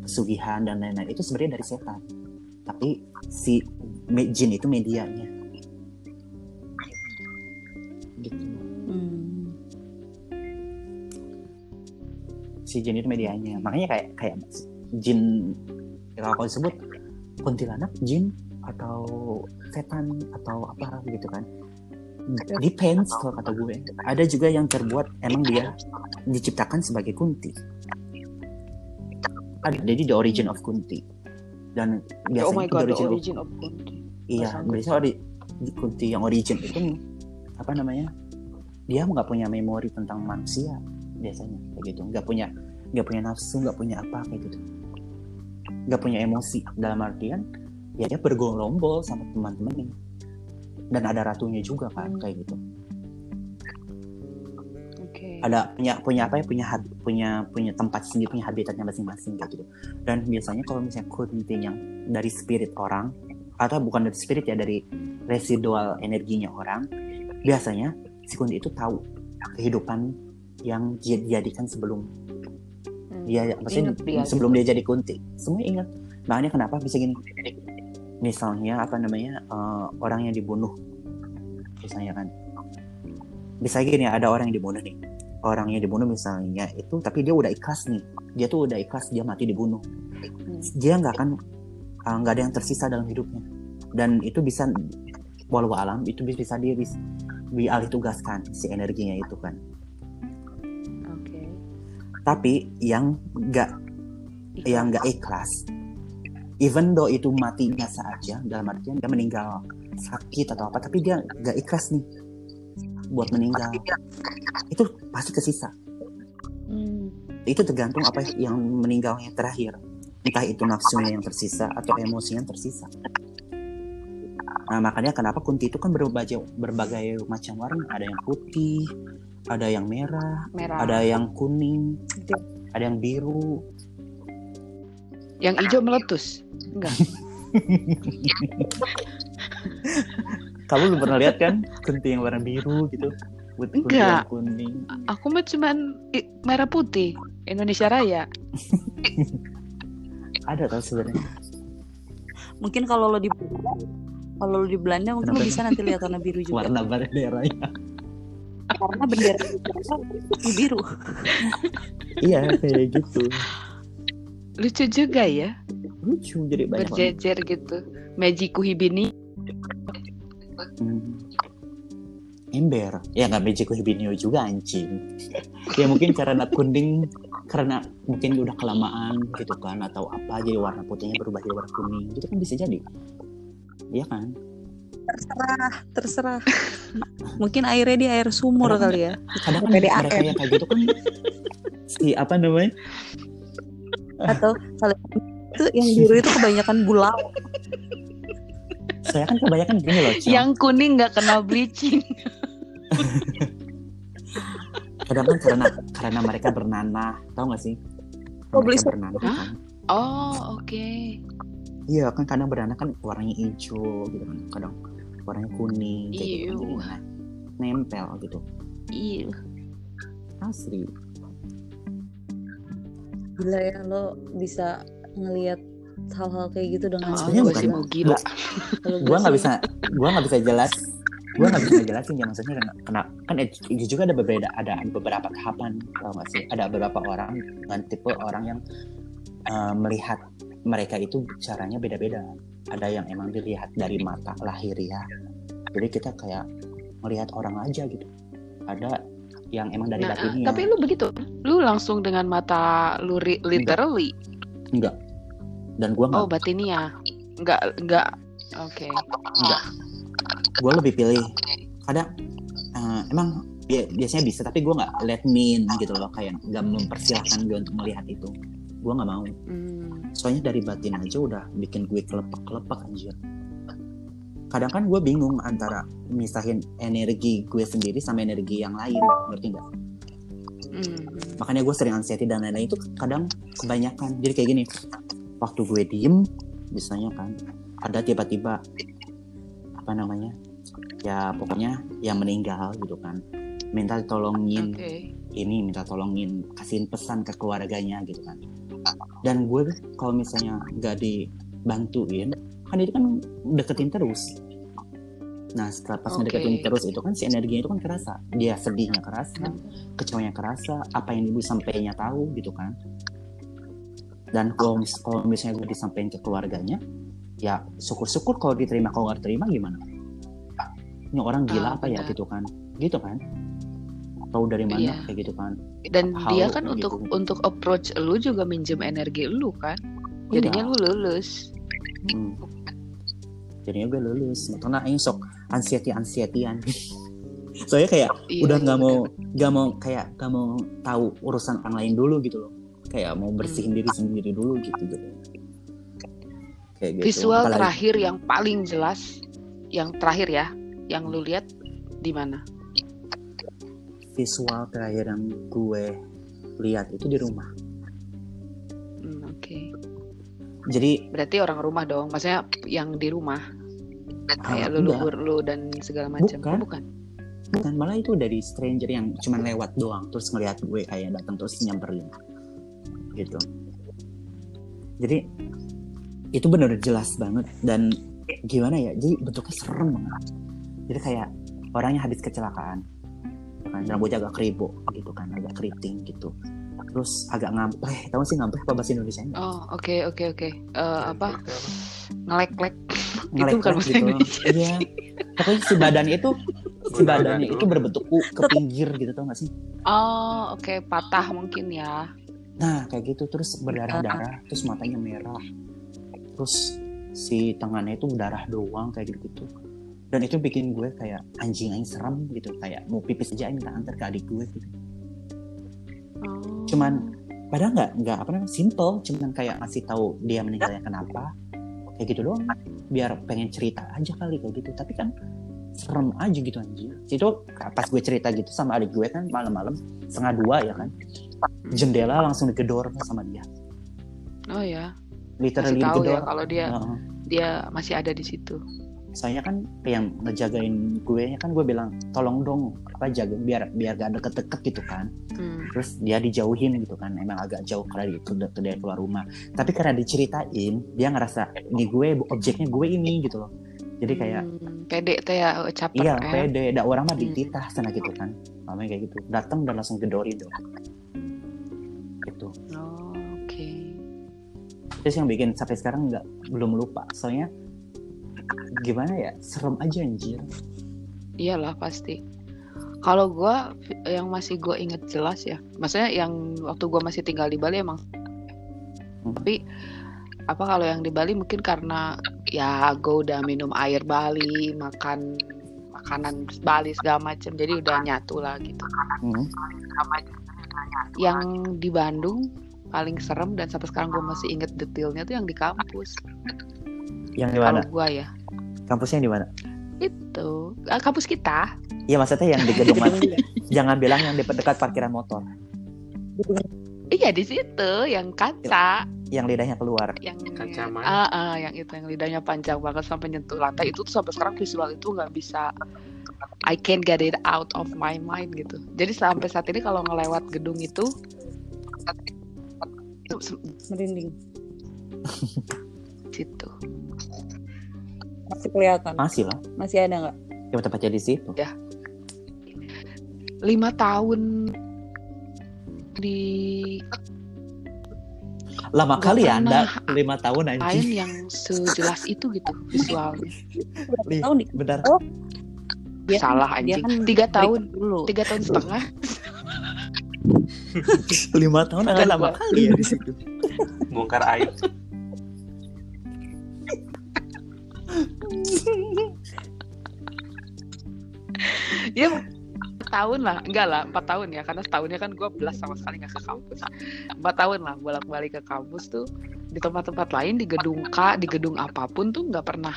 pesugihan dan lain-lain itu sebenarnya dari setan tapi si jin itu medianya. Gitu. Hmm. si jin itu medianya. Makanya kayak kayak jin kalau disebut kuntilanak jin atau setan atau apa gitu kan. Depends kalau kata gue. Ada juga yang terbuat emang dia diciptakan sebagai kunti. Ada jadi the origin of kunti dan biasanya Oh my god, origin origin of Kunti. iya biasanya ori- di kunti yang origin itu apa namanya dia nggak punya memori tentang manusia biasanya kayak gitu nggak punya nggak punya nafsu nggak punya apa kayak gitu nggak punya emosi dalam artian ya dia bergerombol sama teman-temannya dan ada ratunya juga kan Hmm. kayak gitu. Ada punya punya apa ya punya hab- punya punya tempat sendiri punya habitatnya masing-masing kayak gitu. Dan biasanya kalau misalnya kunti yang dari spirit orang atau bukan dari spirit ya dari residual energinya orang biasanya si kunti itu tahu kehidupan yang dia dijadikan sebelum Hmm. dia maksudnya dia sebelum dia jadi kunti. Semua ingat. Makanya kenapa bisa gini? Misalnya apa namanya eh, orang yang dibunuh. Misalnya kan. Bisa gini ada orang yang dibunuh nih orang yang dibunuh misalnya itu tapi dia udah ikhlas nih. Dia tuh udah ikhlas dia mati dibunuh. Hmm. dia nggak akan eh, nggak ada yang tersisa dalam hidupnya. Dan itu bisa walau alam itu bisa di dialih tugaskan si energinya itu kan. Oke. tapi yang nggak yang nggak ikhlas even though itu mati biasa aja dalam artian dia meninggal sakit atau apa tapi dia nggak ikhlas nih buat meninggal itu pasti kesisa Hmm. itu tergantung apa yang meninggalnya terakhir entah itu nafsunya yang tersisa atau emosinya yang tersisa nah makanya kenapa kunti itu kan berbagai berbagai macam warna ada yang putih ada yang merah Merah. ada yang kuning ada yang biru Yang hijau meletus. Enggak. Kamu belum pernah lihat kan kunti yang warna biru gitu? With kunti Enggak. kuning. Aku mah cuman i- merah putih. Indonesia Raya. Ada tau sebenarnya. Mungkin kalau lo di kalau lo di Belanda mungkin lo bisa nanti lihat warna biru juga. Warna benderanya. Karena bendera biru. iya kayak gitu. Lucu juga ya. Lucu jadi banyak. Berjejer gitu. Mejiku Hibini. Ember. Ya nggak Mejiku Hibinio juga anjing. ya mungkin karena kuning karena mungkin udah kelamaan gitu kan atau apa jadi warna putihnya berubah jadi warna kuning gitu kan bisa jadi. Iya kan? Terserah, terserah. mungkin airnya di air sumur Kenapa kali ya. Kadang kan PDAM. mereka yang kayak gitu kan si apa namanya? Atau kalau itu yang biru itu kebanyakan bulau. Saya kan kebanyakan gini loh, Cong. Yang kuning nggak kena bleaching. kadang kan karena karena mereka bernanah tahu gak sih Oh, mereka bernanah kan Oh, oke. iya kan kadang bernanah kan warnanya hijau gitu kan kadang warnanya kuning kayak gitu kan. Nempel gitu Iya. asli Gila ya lo bisa ngelihat hal-hal kayak gitu dengan Oh, Sebenarnya gue bukan- sih mau gila. Kalau gua nggak bisa gua nggak bisa jelas gua nggak bisa jelasin ya maksudnya karena, karena kan itu juga ada berbeda ada beberapa tahapan tau gak sih? Ada beberapa orang dengan tipe orang yang uh, melihat mereka itu caranya beda-beda. Ada yang emang dilihat dari mata lahir ya. Jadi kita kayak melihat orang aja gitu. Ada yang emang dari Nah, batinnya tapi lu begitu. Lu langsung dengan mata lu literally. enggak dan gua nggak Oh, batinnya. Enggak, enggak. Oke. enggak gue lebih pilih kadang eh, emang bi- biasanya bisa tapi gue nggak let me in gitu loh kayak nggak mempersilahkan gue untuk melihat itu gue nggak mau Hmm. soalnya dari batin aja udah bikin gue kelepak kelepak anjir kadang kan gue bingung antara misahin energi gue sendiri sama energi yang lain ngerti nggak Hmm. makanya gue sering anxiety dan lain-lain itu kadang kebanyakan jadi kayak gini waktu gue diem misalnya kan ada tiba-tiba apa namanya ya pokoknya yang meninggal gitu kan. Minta tolongin Oke. ini minta tolongin kasihin pesan ke keluarganya gitu kan. Dan gue kalau misalnya gak dibantuin kan itu kan deketin terus. Nah setelah pas Oke. ngedeketin terus itu kan si energinya itu kan kerasa. Dia sedihnya kerasa kecewanya kerasa apa yang ibu sampainya tahu gitu kan dan kalau mis- kalau misalnya gue disampaikan ke keluarganya ya syukur-syukur kalau diterima kalau nggak diterima gimana ini orang gila Ah, apa ya gitu kan gitu kan tahu dari mana Iya. kayak gitu kan Dan How dia kan gitu. untuk untuk approach lu juga minjem energi lu kan. Jadinya lu lulus. Hmm. jadinya gue lulus karena aing sok anxiety anxietyan soalnya kayak Iya, udah iya, nggak mau bener. nggak mau kayak nggak mau tahu urusan orang lain dulu gitu loh kayak mau bersihin diri sendiri dulu gitu gitu kayak gitu Visual Apalagi- terakhir yang paling jelas, yang terakhir ya, yang lu lihat di mana? visual terakhir yang gue lihat itu di rumah Hmm, Oke. jadi Berarti orang rumah dong. Maksudnya yang di rumah. Kayak ah, lu lubur lu dan segala macam. Bukan. Oh, bukan. bukan malah itu dari stranger yang cuman lewat doang terus ngelihat gue kayak datang terus nyamperin gitu. Jadi itu bener jelas banget dan gimana ya jadi bentuknya serem banget. Jadi kayak orangnya habis kecelakaan kan. Rambutnya agak keribu gitu kan agak keriting gitu. Terus agak ngampleh tahu sih ngampleh apa bahasa Indonesia Oh, oke oke oke. Eh, apa? Ngelek-lek. Itu ngelek bukan bahasa gitu. Indonesia iya. pokoknya si badannya itu si badannya itu berbentuk U ke pinggir gitu tau gak sih? Oh, oke, patah mungkin ya. Nah kayak gitu terus berdarah-darah, terus matanya merah, terus si tangannya itu berdarah doang kayak gitu-gitu. Dan itu bikin gue kayak anjing anjing serem gitu, kayak mau pipis aja minta antar ke adik gue gitu. Oh. Cuman padahal nggak nggak apa namanya simple, cuman kayak ngasih tahu dia meninggalnya kenapa, kayak gitu doang. Biar pengen cerita aja kali kayak gitu, tapi kan serem aja gitu anjir. Itu pas gue cerita gitu sama adik gue kan malam-malam setengah dua ya kan, jendela langsung digedor sama dia. Oh ya. literally Kasih tahu digedor. ya kalau dia Heeh. dia masih ada di situ. Soalnya kan yang ngejagain gue kan gue bilang tolong dong apa jaga biar biar gak deket-deket gitu kan. Hmm. Terus dia dijauhin gitu kan. Emang agak jauh karena di- ke- ke- dari keluar rumah. Tapi karena diceritain dia ngerasa ini gue objeknya gue ini gitu loh. Jadi kayak Hmm, pede teh ya caper iya eh. pede, dak orang mah Hmm. dititah sana gitu kan. Namanya kayak gitu. Datang dan langsung gedorin dong. Gitu. Oh, oke. Terus yang bikin sampai sekarang nggak belum lupa. Soalnya gimana ya serem aja anjir. Iyalah pasti. Kalau gua yang masih gue inget jelas ya, maksudnya yang waktu gua masih tinggal di Bali emang. Hmm. Tapi apa kalau yang di Bali mungkin karena ya gue udah minum air Bali, makan makanan Bali segala macam, jadi udah nyatu lah gitu. Hmm. Yang di Bandung paling serem dan sampai sekarang gue masih inget detailnya tuh yang di kampus. Yang di mana? gua ya Kampusnya di mana? itu ah, kampus kita. Iya maksudnya yang di gedung mana? Jangan bilang yang di dekat parkiran motor, Iya di situ yang kaca. yang lidahnya keluar. yang Kaca mana? ah, ah, yang itu yang lidahnya panjang banget sampai nyentuh lantai itu tuh sampai sekarang visual itu nggak bisa I can't get it out of my mind gitu. Jadi sampai saat ini kalau ngelewat gedung itu merinding. Situ masih kelihatan. Masih lah, masih ada nggak? Yang tepatnya di situ. lima tahun di Lama Nggak kali ya anda. lima tahun lain anjing. yang sejelas itu gitu visualnya. Tahun Benar. Oh, Dia kan- salah dia anjing. kan tiga tahun. dulu. Tiga tahun setengah. Lima tahun agak lama kali ya di situ. bongkar aib ya tahun lah. Enggak lah empat tahun ya. Karena setahunnya kan gue belas sama sekali nggak ke kampus. Empat tahun lah bolak balik ke kampus tuh di tempat-tempat lain di gedung K di gedung apa pun tuh nggak pernah.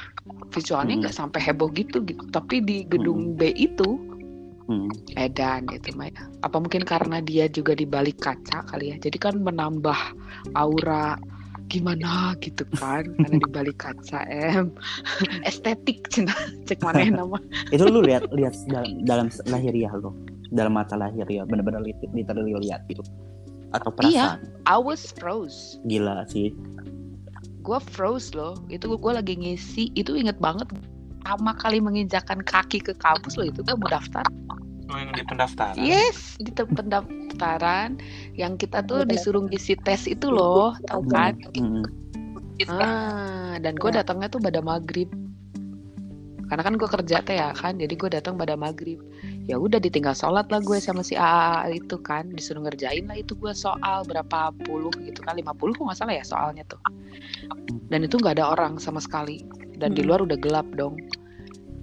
Visualnya Hmm. nggak sampai heboh gitu gitu. Tapi di gedung B itu Hmm. edan gitu Maya apa mungkin karena dia juga di balik kaca kali ya? Jadi kan menambah aura gimana gitu kan? Karena di balik kaca em. Estetik cina cek mana yang nama. Itu lu lihat lihat dalam, dalam lahiriah lo, dalam mata lahiriah, bener-bener lit- literally lihat gitu. Atau Iya. perasaan. I was froze Gila sih. gue froze loh itu gue lagi ngisi itu inget banget pertama kali menginjakan kaki ke kampus loh itu gue mau daftar oh yang di pendaftaran yes di pendaftaran yang kita tuh disuruh ngisi tes itu loh tau kan Hmm. ah dan gue datangnya tuh pada maghrib karena kan gue kerja teh ya kan jadi gue datang pada maghrib ya udah ditinggal sholat lah gue sama si AA itu kan disuruh ngerjain lah itu gue soal berapa puluh gitu kan 50 kok nggak salah ya soalnya tuh. Dan itu nggak ada orang sama sekali. Dan di Hmm. luar udah gelap dong.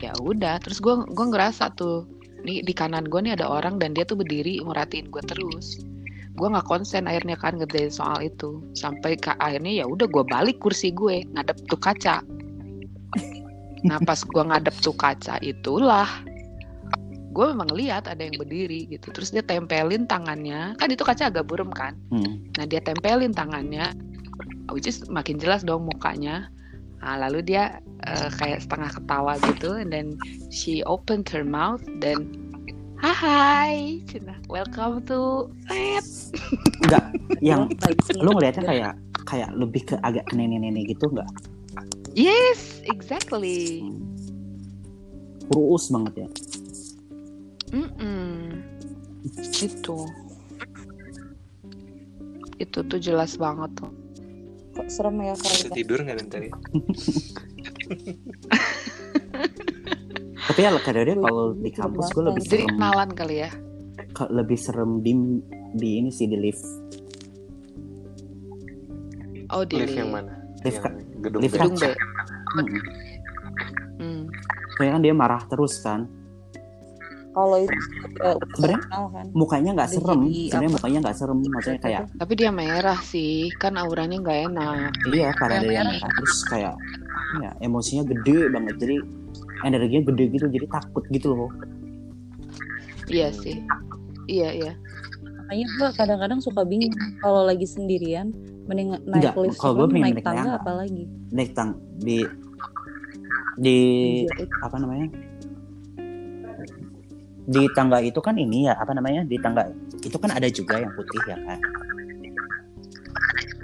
Ya udah terus gue gue ngerasa tuh nih di kanan gue nih ada orang dan dia tuh berdiri merhatiin gue terus. Gue nggak konsen akhirnya kan ngerjain soal itu. Sampai ke akhirnya ya udah gue balik kursi gue ngadep tuh kaca. Nah pas gue ngadep tuh kaca itulah gue memang lihat ada yang berdiri gitu terus dia tempelin tangannya kan itu kaca agak burem kan Hmm. Nah dia tempelin tangannya, which is makin jelas dong mukanya. Nah, lalu dia eh, kayak setengah ketawa gitu, and then she opened her mouth dan Hai, Cina, welcome to Set. Enggak, yang lu ngeliatnya kayak kayak lebih ke agak ke nenek-nenek gitu enggak? Yes, exactly. Kurus banget ya. Mm-mm. Itu, itu tuh jelas banget tuh. kok serem ya Bisa kalau tidur nggak tadi? Tapi ya kadang dia kalau di kampus gue lebih Jadi serem, kenalan kali ya. ke- lebih serem di di ini sih di lift. Oh di Lift yang mana? Lift yang gedung lift B. gedung B. Hmm. Soalnya kan dia marah terus kan. Kalau itu Sebenarnya kenal kan mukanya nggak serem, sebenarnya mukanya nggak serem, maksudnya kayak Tapi dia merah sih, kan auranya nggak enak. iya karena ada yang merah terus kayak ya emosinya gede banget jadi energinya gede gitu jadi takut gitu loh. Iya sih. Iya iya. makanya gue kadang-kadang suka bingung kalau lagi sendirian mending naik Enggak, lift kalau gue naik naik tangga tangga. apalagi Naik tang di di apa namanya di tangga itu kan ini ya apa namanya di tangga itu kan ada juga yang putih ya kan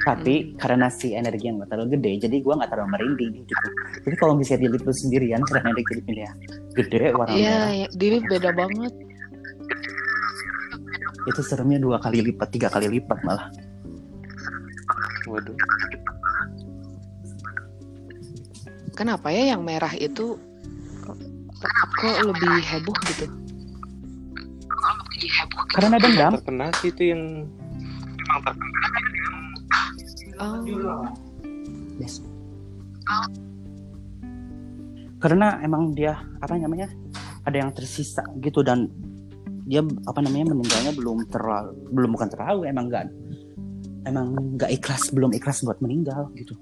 tapi karena si energi yang nggak terlalu gede jadi gua nggak terlalu merinding gitu jadi kalau misalnya di lift lu sendirian karena energinya gede warna Iya, merah ya, di lift beda banget. itu seremnya dua kali lipat tiga kali lipat malah Waduh. Kenapa ya yang merah itu kok, kok lebih heboh gitu? Karena dendam Terkena sih itu yang Oh, Yes. karena emang dia apa namanya ada yang tersisa gitu dan dia apa namanya meninggalnya belum terlalu belum bukan terlalu emang nggak emang nggak ikhlas belum ikhlas buat meninggal gitu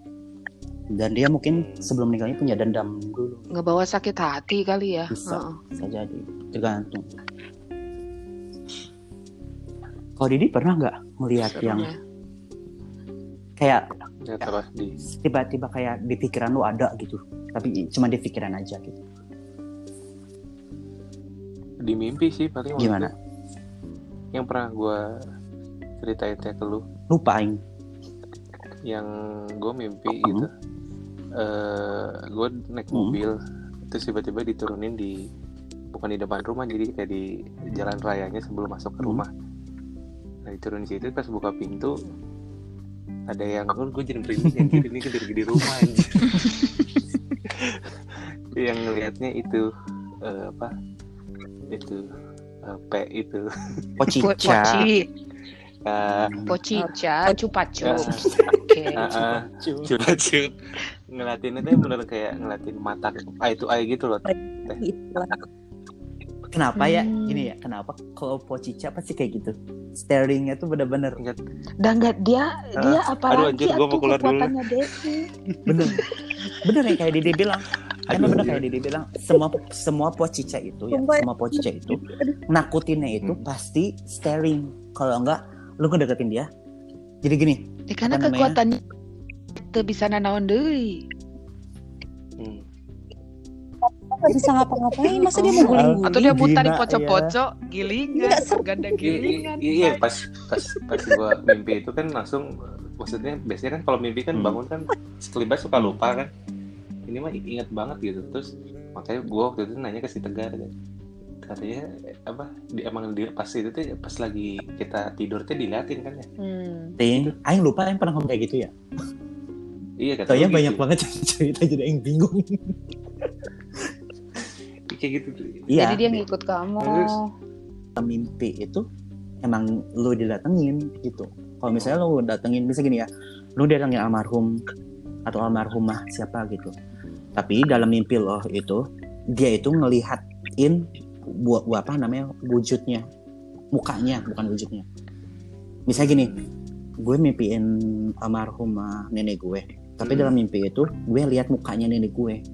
dan dia mungkin sebelum meninggalnya punya dendam dulu ngebawa sakit hati kali ya. Bisa. Heeh. bisa jadi tergantung kalau Didi pernah nggak melihat Serem yang ya. kayak ya tiba-tiba kayak di pikiran lu ada gitu tapi cuma di pikiran aja gitu di mimpi sih paling Gimana? itu. Yang pernah gue ceritain teh ke lu, lupain yang gue mimpi Hmm. gitu. eh gue naik Hmm. mobil, terus tiba-tiba diturunin di bukan di depan rumah, jadi kayak di jalan rayanya sebelum masuk ke Hmm. Nah diturunin situ pas buka pintu ada yang oh, gue jadi merinding anjir ini gede-gede rumah anjir. yang ngelihatnya itu eh, apa itu eh, P itu pocica Poci, Ah, pocica, cupacu. Ah. Oke. ah, ah. Curat-curat. ngeliatin itu bener kayak ngeliatin mata eye to eye gitu loh Itulah. Kenapa ya? Hmm. Gini ya, kenapa kalau pocica pasti kayak gitu? Staringnya tuh bener-bener Dan nggak dia dia apalagi anjir, gua mau atuh keluar dulu. kekuatannya Desi. bener bener yang kayak Dede bilang. Emang Aduh, bener anjir. kayak Dede bilang semua semua pocica itu ya, Sumpah. semua pocica itu nakutinnya itu Hmm. pasti staring. Kalau enggak lu ngedeketin dia. Jadi gini, Ya, karena Apa kekuatannya itu bisa nanaon deui. Hmm. Nggak bisa ngapa-ngapain masa dia mau guling-guling Atau dia mutar di Gina, poco-poco, gilingan, ganda Iya, gilingan. iya, iya, pas pas pas gua mimpi itu kan langsung maksudnya biasanya kan kalau mimpi kan Hmm. bangun kan sekelibat suka lupa kan ini mah inget banget gitu terus makanya gua waktu itu nanya ke si Tegar kan katanya apa di, emang di, pas itu tuh pas lagi kita tidur tuh diliatin kan ya Hmm. ting, aing lupa aing pernah ngomong kayak gitu ya. iya kata Soalnya lu banyak gitu. banget cerita jadi aing bingung. kayak gitu Iya. Jadi dia ngikut kamu. Terus? mimpi itu emang lu didatengin gitu. Kalau misalnya lu datengin bisa gini ya, lu datengin almarhum atau almarhumah siapa gitu. Tapi dalam mimpi lo itu dia itu ngelihatin buat apa namanya wujudnya mukanya bukan wujudnya misalnya gini gue mimpiin almarhumah nenek gue tapi Hmm. dalam mimpi itu gue lihat mukanya nenek gue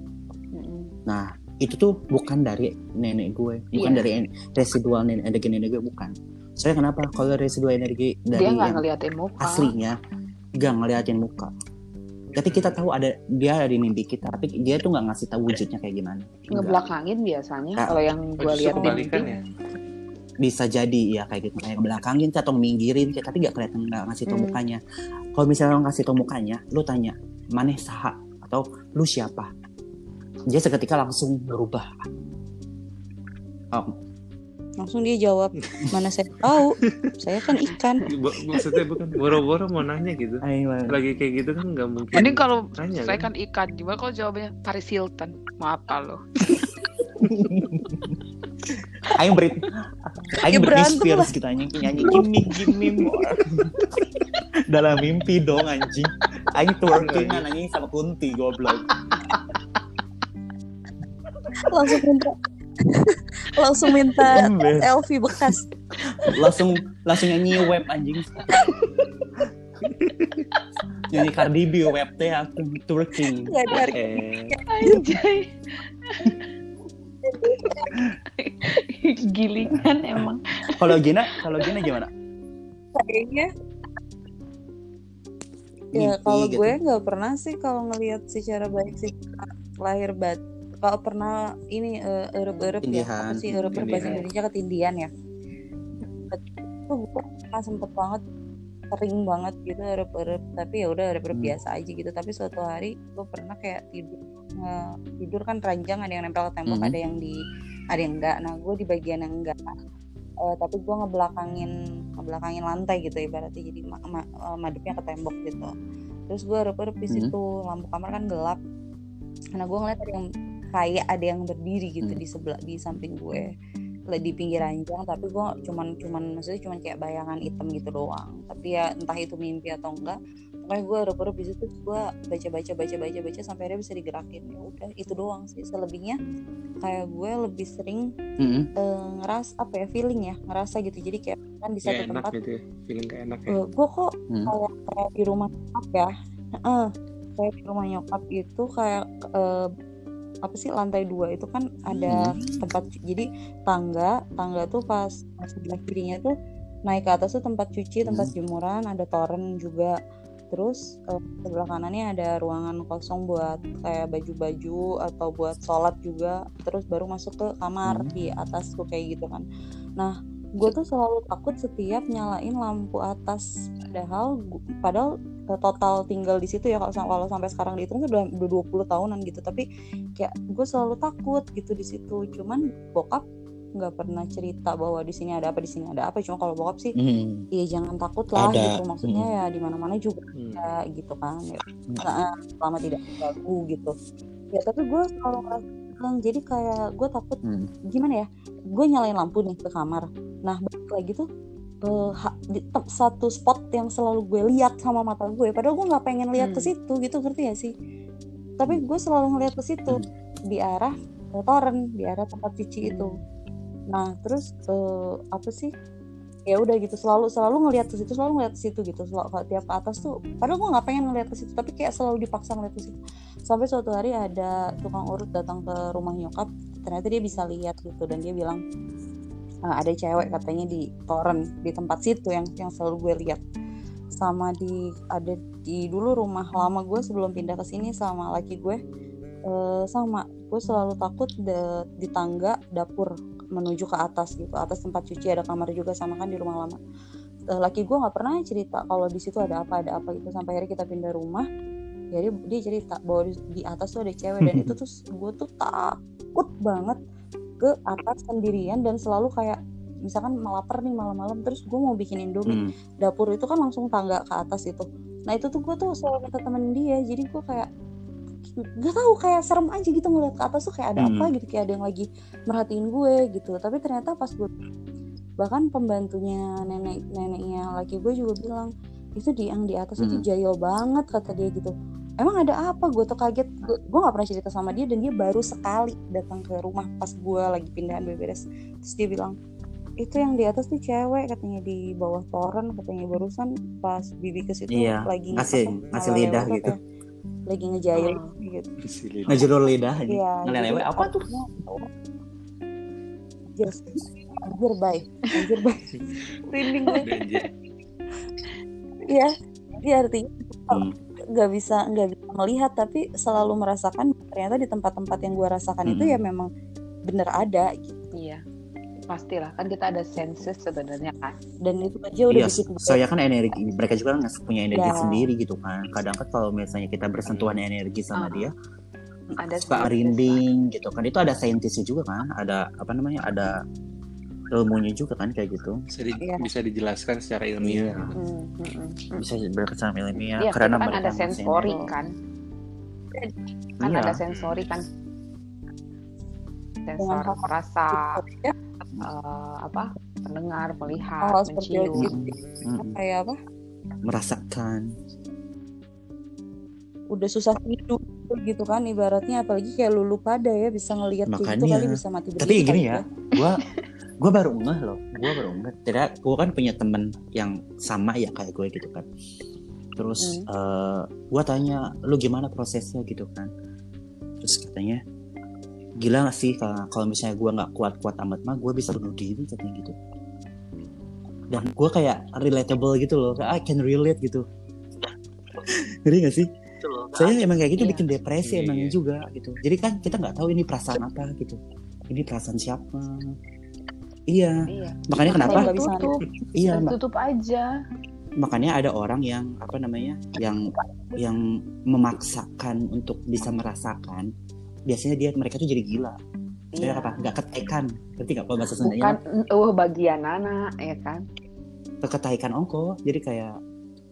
Mm-mm. nah itu tuh bukan dari nenek gue bukan Iya. dari residual nenek, energi nenek gue bukan. Soalnya kenapa? Kalau residual energi dari dia yang ngeliatin muka. aslinya gak ngeliatin muka. Tapi kita tahu ada dia ada di mimpi kita tapi dia tuh nggak ngasih tahu wujudnya kayak gimana. Ngebelakangin biasanya kalau yang gue lihat di mimpi. ya? bisa jadi ya kayak gitu. Kayak belakangin atau minggirin kayak tapi nggak kelihatan nggak ngasih tau Hmm. mukanya. Kalau misalnya lo ngasih tau mukanya lu tanya mana saha? Atau lu siapa dia seketika langsung berubah oh, langsung dia jawab mana saya tahu? Saya kan ikan. Maksudnya bukan boro-boro mau nanya gitu. Ayo, lagi kayak gitu kan nggak mungkin Mending kalau nanya saya kan? kan ikan, gimana kalau jawabannya Paris Hilton? Mau apa lo? ayo berit ayo Ya Britney Spears lah. kita nyanyi. Nyanyi gimme gimme more. Dalam mimpi dong anjing. Ayo twerking anjing sama kunti goblok langsung minta langsung minta selfie bekas langsung langsung nyanyi web anjing nyanyi Cardi B web teh aku twerking eh Anjay. Gilingan emang. kalau Gina kalau Gina gimana kayaknya ya kalau gitu. gue nggak pernah sih kalau ngelihat secara baik sih lahir bat kalau pernah ini eh, erup-erup ya Tindihan. apa sih erup-erup bahasa Tindihan. Indonesia ketindian ya itu gue pernah sempet banget sering banget gitu erup-erup tapi ya udah erup-erup Hmm. biasa aja gitu tapi suatu hari gue pernah kayak tidur nge- tidur kan ranjang ada yang nempel ke tembok Hmm. ada yang di ada yang enggak nah gue di bagian yang enggak Eh, tapi gue ngebelakangin ngebelakangin lantai gitu ibaratnya jadi ma- ma- eh, madepnya ke tembok gitu terus gue erup-erup di Hmm. situ lampu kamar kan gelap karena gue ngeliat ada yang kayak ada yang berdiri gitu Hmm. di sebelah di samping gue. Le- di pinggir ranjang tapi gue cuman cuman maksudnya cuman kayak bayangan hitam gitu doang. Tapi ya entah itu mimpi atau enggak pokoknya gue erup-erup di situ gue baca baca baca baca baca sampai akhirnya bisa digerakin. Ya udah itu doang sih. Selebihnya kayak gue lebih sering Mm-mm. eh, ngeras apa ya feeling ya ngerasa gitu. Jadi kayak kan di ya satu enak tempat gitu ya feeling kayak enak ya. Eh, gue kok Hmm. kayak, kayak di rumah nyokap ya. Heeh, kayak di rumah nyokap itu kayak eh, apa sih lantai dua itu kan ada tempat cu- jadi tangga tangga tuh pas sebelah kirinya tuh naik ke atas tuh tempat cuci tempat jemuran ada toren juga. Terus eh, sebelah kanannya ada ruangan kosong buat kayak baju-baju atau buat sholat juga. Terus baru masuk ke kamar Hmm. di atas tuh kayak gitu kan. Nah gue tuh selalu takut setiap nyalain lampu atas. Padahal padahal eh, total tinggal di situ ya kalau kalau sampai sekarang dihitung tuh udah, udah 20 tahunan gitu. Tapi kayak gue selalu takut gitu di situ. Cuman bokap nggak pernah cerita bahwa di sini ada apa di sini ada apa. Cuma kalau bokap sih Hmm. ya jangan takut lah Ada. gitu. Maksudnya ya di mana mana juga Hmm. ada gitu kan. Ya Nah, selama tidak mengganggu gitu. Ya tapi gue selalu ngerasa bilang, jadi kayak gue takut Hmm. gimana ya gue nyalain lampu nih ke kamar. Nah balik lagi tuh eh, ha- di satu spot yang selalu gue lihat sama mata gue padahal gue nggak pengen lihat ke Hmm. situ gitu ngerti ya sih? Tapi gue selalu ngeliat ke situ di arah ke toren di arah tempat cuci itu. Nah terus eh, apa sih ya udah gitu selalu selalu ngeliat ke situ selalu ngeliat ke situ gitu selalu tiap ke atas tuh padahal gue nggak pengen ngeliat ke situ tapi kayak selalu dipaksa ngeliat ke situ. Sampai suatu hari ada tukang urut datang ke rumah nyokap ternyata dia bisa lihat gitu dan dia bilang "Ah, ada cewek katanya di toren di tempat situ yang yang selalu gue lihat. Sama di ada di dulu rumah lama gue sebelum pindah ke sini sama laki gue eh, sama gue selalu takut de- di tangga dapur menuju ke atas gitu. Atas tempat cuci ada kamar juga sama kan di rumah lama. Laki gue nggak pernah cerita kalau di situ ada apa ada apa gitu. Sampai akhirnya kita pindah rumah jadi dia cerita bahwa di, di atas tuh ada cewek. Dan itu tuh gue tuh takut banget ke atas sendirian dan selalu kayak misalkan lapar nih malam-malam terus gue mau bikin indomie. Hmm. dapur itu kan langsung tangga ke atas itu. Nah itu tuh gue tuh selalu minta temen dia. Jadi gue kayak gak tahu kayak serem aja gitu ngeliat ke atas tuh kayak ada Hmm. apa gitu kayak ada yang lagi merhatiin gue gitu tapi ternyata pas gue bahkan pembantunya nenek neneknya laki gue juga bilang itu di yang di atas itu Hmm. jahil banget kata dia gitu emang ada apa gue tuh kaget gue nggak pernah cerita sama dia dan dia baru sekali datang ke rumah pas gue lagi pindahan beberes terus dia bilang itu yang di atas tuh cewek katanya di bawah toren katanya barusan pas bibi ke situ Iya, lagi ngasih- ngasih lidah gitu. kayak lagi ngejail Oh. gitu ngejulur lidah aja Iya, ngelelewe jadi apa tuh Anjir, anjir baik, anjir baik. Rinding gue. Iya, dia artinya Hmm. nggak bisa nggak bisa melihat tapi selalu merasakan ternyata di tempat-tempat yang gue rasakan itu Mm-mm. ya memang bener ada gitu. Iya. Pastilah kan kita ada senses sebenarnya kan. Dan itu aja udah Iya, bikin soalnya kan energi mereka juga kan punya energi Ya. sendiri gitu kan. Kadang kan kalau misalnya kita bersentuhan energi sama Ah. dia, Ada suka rinding gitu kan. Itu ada saintisnya juga kan. Ada apa namanya? Ada ilmunya juga kan kayak gitu. Bisa, di- Iya. bisa dijelaskan secara ilmiah. Iya. Hmm, hmm, hmm, hmm. Bisa berkesan ilmiah Iya, karena kan mereka ada sensori kan. Kan Iya. ada sensori kan. dengan Sensor rasa ya, eh, apa? Pendengar, melihat, seperti mencium. itu Mm-mm. kayak apa? Merasakan. Udah susah tidur gitu kan ibaratnya apalagi kayak lulu pada ya bisa ngelihat gitu kali bisa mati Tapi gini kali ya, gua gua baru ngeh loh. Gua baru ngeh. Tidak, gua kan punya temen yang sama ya kayak gue gitu kan. Terus Hmm. eh, gua tanya, lu gimana prosesnya gitu kan? Terus katanya, gila gak sih kalau misalnya gua nggak kuat-kuat amat mah, gua bisa bunuh diri katanya gitu. Dan gua kayak relatable gitu loh, kayak I can relate gitu. Ngerti gak sih? Saya emang kayak gitu Iya. bikin depresi Iya, emangnya iya. juga gitu. Jadi kan kita nggak tahu ini perasaan apa gitu. Ini perasaan siapa? Iya, Iya. makanya kenapa? Tutup, Iya, tutup aja. makanya ada orang yang apa namanya, yang yang memaksakan untuk bisa merasakan. Biasanya dia mereka tuh jadi gila. Iya. apa? Nggak ketekan. Ngerti nggak kalau bahasa Bukan Sundanya? uh bagian anak ya kan. Keketaikan ongko. Jadi kayak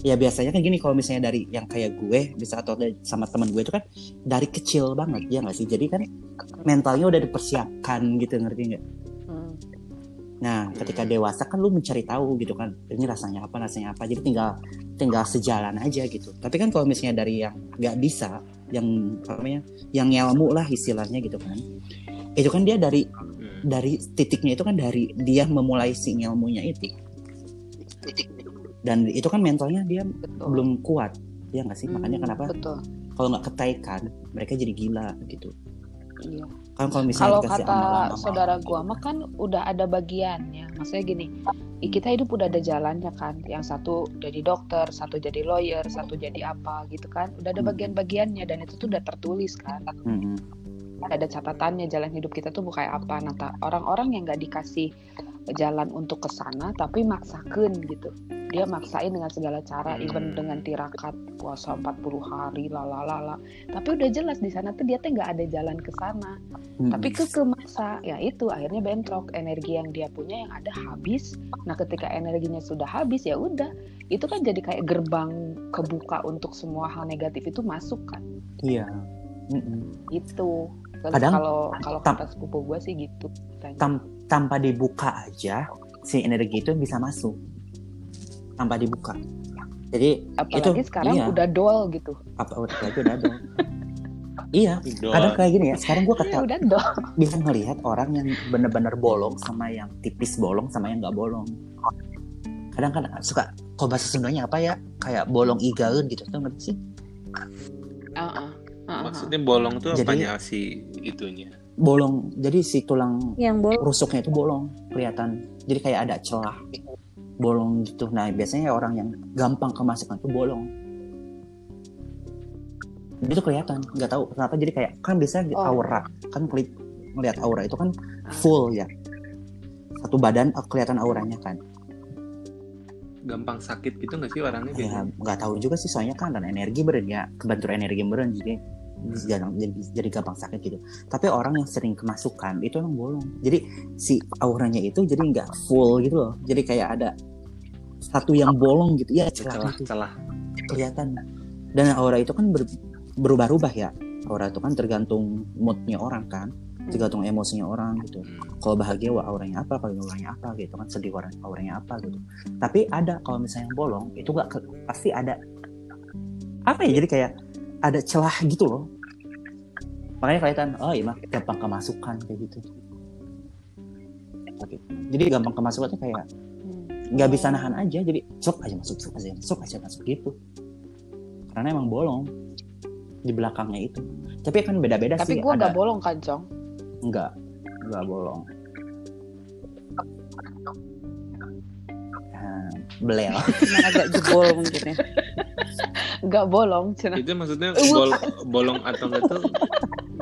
ya biasanya kan gini kalau misalnya dari yang kayak gue bisa atau sama teman gue itu kan dari kecil banget ya nggak sih jadi kan mentalnya udah dipersiapkan gitu ngerti nggak Hmm. Nah, ketika dewasa kan lu mencari tahu gitu kan, ini rasanya apa, rasanya apa. Jadi tinggal tinggal sejalan aja gitu. Tapi kan kalau misalnya dari yang nggak bisa, yang apa namanya, yang ilmu lah istilahnya gitu kan, itu kan dia dari Hmm. dari titiknya itu kan dari dia memulai si ilmunya itu. Dan itu kan mentalnya dia Betul. belum kuat, ya nggak sih? Makanya Hmm, kenapa Betul. kalau nggak ketaikan, mereka jadi gila gitu. Iya. Kan kalau misalnya Kalau kata saudara gua mah kan udah ada bagiannya. Maksudnya gini, kita hidup udah ada jalannya kan. Yang satu jadi dokter, satu jadi lawyer, satu jadi apa gitu kan. Udah ada Hmm. bagian-bagiannya dan itu tuh udah tertulis kan. Mm-mm. Ada catatannya jalan hidup kita tuh kayak apa. Nah, orang-orang yang nggak dikasih jalan untuk ke sana tapi maksakan gitu. Dia maksain dengan segala cara, Hmm. even dengan tirakat puasa 40 hari lalalala. Tapi udah jelas di sana tuh dia tuh nggak ada jalan ke sana Mm-mm. tapi ke masa ya itu akhirnya bentrok energi yang dia punya yang ada habis nah ketika energinya sudah habis ya udah itu kan jadi kayak gerbang kebuka untuk semua hal negatif itu masuk kan Iya. Mm-mm. itu Kadang- kalau kalau kata sepupu gue sih gitu. Tam- tanpa dibuka aja si energi itu bisa masuk. Tanpa dibuka. Jadi apalagi itu, sekarang iya. udah dol gitu. Apa udah lagi udah dong iya kadang kayak gini ya sekarang gue Iya, kata udah dol bisa ngelihat orang yang bener-bener bolong sama yang tipis bolong sama yang nggak bolong. Kadang kan suka kalau bahasa Sundanya apa ya? Kayak bolong igaun gitu tuh ngerti sih? Heeh. Heeh. Maksudnya bolong tuh Jadi- apanya si itunya? Bolong. Jadi si tulang yang bolong? rusuknya itu bolong kelihatan. Jadi kayak ada celah bolong gitu. Nah biasanya orang yang gampang kemasukan itu bolong. Itu kelihatan nggak tahu kenapa. Jadi kayak kan biasanya Oh. aura kan keli- ngelihat aura itu kan full ya. Satu badan eh, kelihatan auranya kan. Gampang sakit gitu nggak sih orangnya? ya nggak tahu juga sih. Soalnya kan dan energi beren ya kebentur energi beren. Jadi jadi, jadi, jadi gampang sakit gitu. Tapi orang yang sering kemasukan itu emang bolong. Jadi si auranya itu jadi nggak full gitu loh. Jadi kayak ada satu yang bolong gitu. Ya celah itu Celah-celah. kelihatan. Dan aura itu kan ber- berubah-ubah ya. Aura itu kan tergantung moodnya orang kan. Tergantung emosinya orang gitu. Hmm. kalau bahagia wah auranya apa? Kalau auranya apa gitu kan? Sedih aura- auranya apa gitu. Tapi ada kalau misalnya yang bolong itu gak ke- pasti ada. Apa ya? Jadi kayak ada celah gitu loh makanya kelihatan oh iya mah gampang kemasukan kayak gitu Oke. jadi gampang kemasukannya kayak Hmm. nggak bisa nahan aja jadi sok aja masuk sok aja sok aja masuk gitu karena emang bolong di belakangnya itu tapi kan beda-beda Tapi sih gue ada gak bolong kan, Jong? nggak nggak bolong Nah, belel agak jebol mungkin ya. Gak bolong, Cina. itu maksudnya bol bolong atau enggak tuh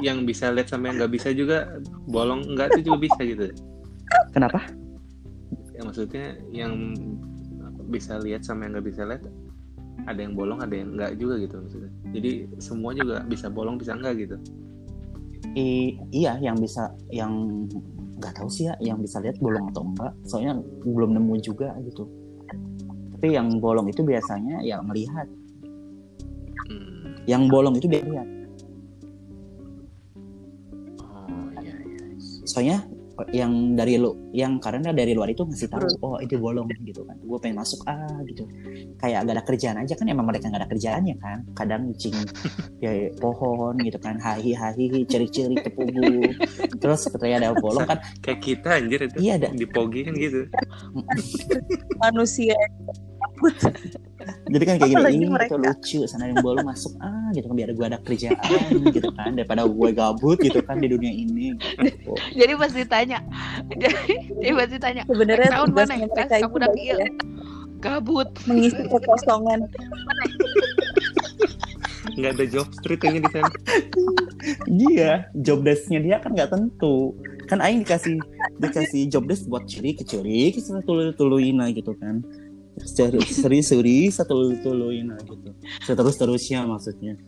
yang bisa lihat sama yang nggak bisa juga bolong enggak tuh juga bisa gitu. Kenapa? Ya maksudnya yang bisa lihat sama yang nggak bisa lihat ada yang bolong ada yang enggak juga gitu maksudnya. Jadi semua juga bisa bolong bisa enggak gitu. I- iya yang bisa yang nggak tahu sih ya yang bisa lihat bolong atau enggak soalnya belum nemu juga gitu. Tapi yang bolong itu biasanya ya melihat. Yang bolong itu dia lihat. Oh iya iya. Soalnya yang dari lu yang karena dari luar itu ngasih tahu oh itu bolong gitu kan gue pengen masuk ah gitu kayak gak ada kerjaan aja kan emang mereka gak ada kerjaannya kan kadang cing ya pohon gitu kan hahi hahi ceri ceri tepugu terus ketika ada bolong kan kayak kita anjir itu Iya, ada. di pogi kan gitu Manusia. jadi kan kayak Apalagi gini "Ih, mereka." itu lucu sana yang bolong masuk ah gitu kan biar gue ada kerjaan gitu kan daripada gue gabut gitu kan di dunia ini gitu. Jadi pas ditanya, jadi dia pasti tanya, Sebenarnya tahun mana ya? mereka Kamu udah iya. ya, gabut. mengisi kekosongan. nggak ada job street ini di sana Iya, job desk-nya dia kan nggak tentu. Kan Aing dikasih dikasih job desk buat ciri keciri, satu tuluin lah gitu kan. Seri seri seri satu tuluin gitu. Seterus terusnya maksudnya.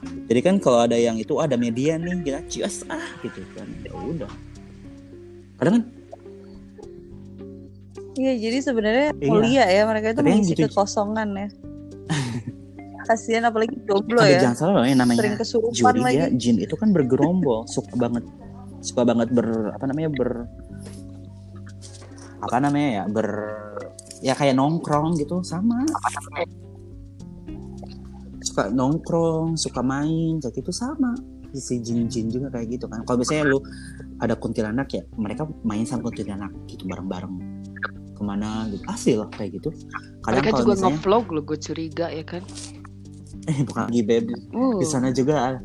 Jadi kan kalau ada yang itu ada media nih kita cias ah gitu kan. Ya udah. Kadang kan Iya, jadi sebenarnya Iya. mulia ya mereka itu Tapi mengisi gitu- kekosongan ya. Kasihan apalagi jomblo ya. jangan salah loh yang namanya Sering kesurupan juri lagi. ya jin itu kan bergerombol suka banget suka banget ber apa namanya ber apa namanya ya ber ya kayak nongkrong gitu sama suka nongkrong suka main kayak gitu sama si jin-jin juga kayak gitu kan kalau misalnya lu ada kuntilanak ya mereka main sama kuntilanak gitu bareng-bareng ke mana gitu asli loh kayak gitu kadang Mereka juga misalnya ngevlog lo, gue curiga ya kan. eh bukan lagi babe Uh, di sana juga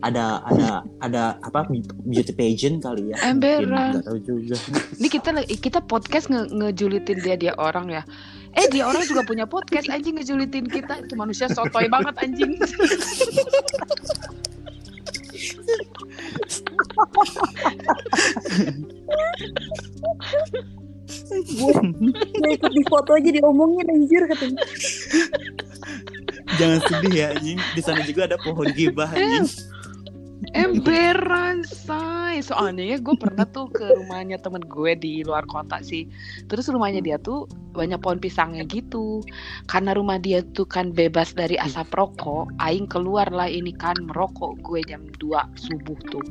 ada ada ada apa beauty pageant kali ya Emberan. Tahu juga Ini kita kita podcast nge ngejulitin dia dia orang ya. Eh dia orang juga punya podcast anjing ngejulitin kita. Itu manusia sotoy banget anjing. Gue ikut di foto aja diomongin anjir katanya. jangan sedih ya anjing di sana juga ada pohon gibah anjing Emberan say. Soalnya ya gue pernah tuh ke rumahnya temen gue di luar kota sih. Terus rumahnya dia tuh banyak pohon pisangnya gitu. Karena rumah dia tuh kan bebas dari asap rokok. Aing keluar lah ini kan merokok gue jam 2 subuh tuh.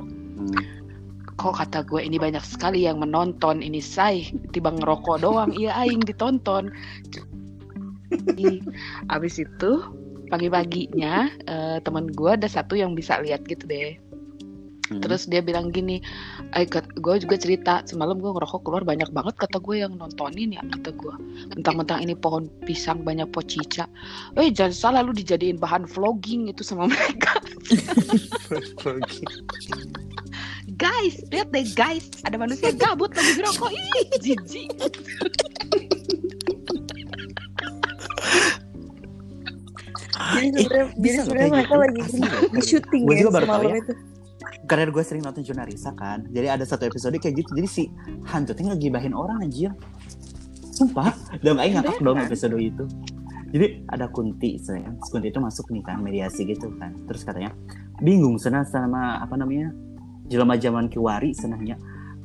Kok kata gue ini banyak sekali yang menonton ini say. Tiba ngerokok doang. Iya aing ditonton. Jadi, Abis itu pagi-paginya eh, teman gue ada satu yang bisa lihat gitu deh. Hmm. Terus dia bilang gini, eh gue juga cerita semalam gue ngerokok keluar banyak banget kata gue yang nontonin ya kata gue. Mentang-mentang ini pohon pisang banyak pocica. Eh jangan salah lu dijadiin bahan vlogging itu sama mereka. Guys, lihat deh guys, ada manusia gabut lagi ngerokok. Ih, jijik. Jadi sebenarnya Eh, bisa jadi sebenarnya mereka gitu. lagi di syuting Gue ya juga baru tahu semalam ya. itu. karena gue sering nonton Junarisa kan jadi ada satu episode kayak gitu jadi si hantu tuh ngegibahin orang anjir sumpah dan Aing ngakak dong episode itu jadi ada Kunti saya Kunti itu masuk nih kan mediasi gitu kan terus katanya bingung senang sama apa namanya jelema zaman kiwari senahnya.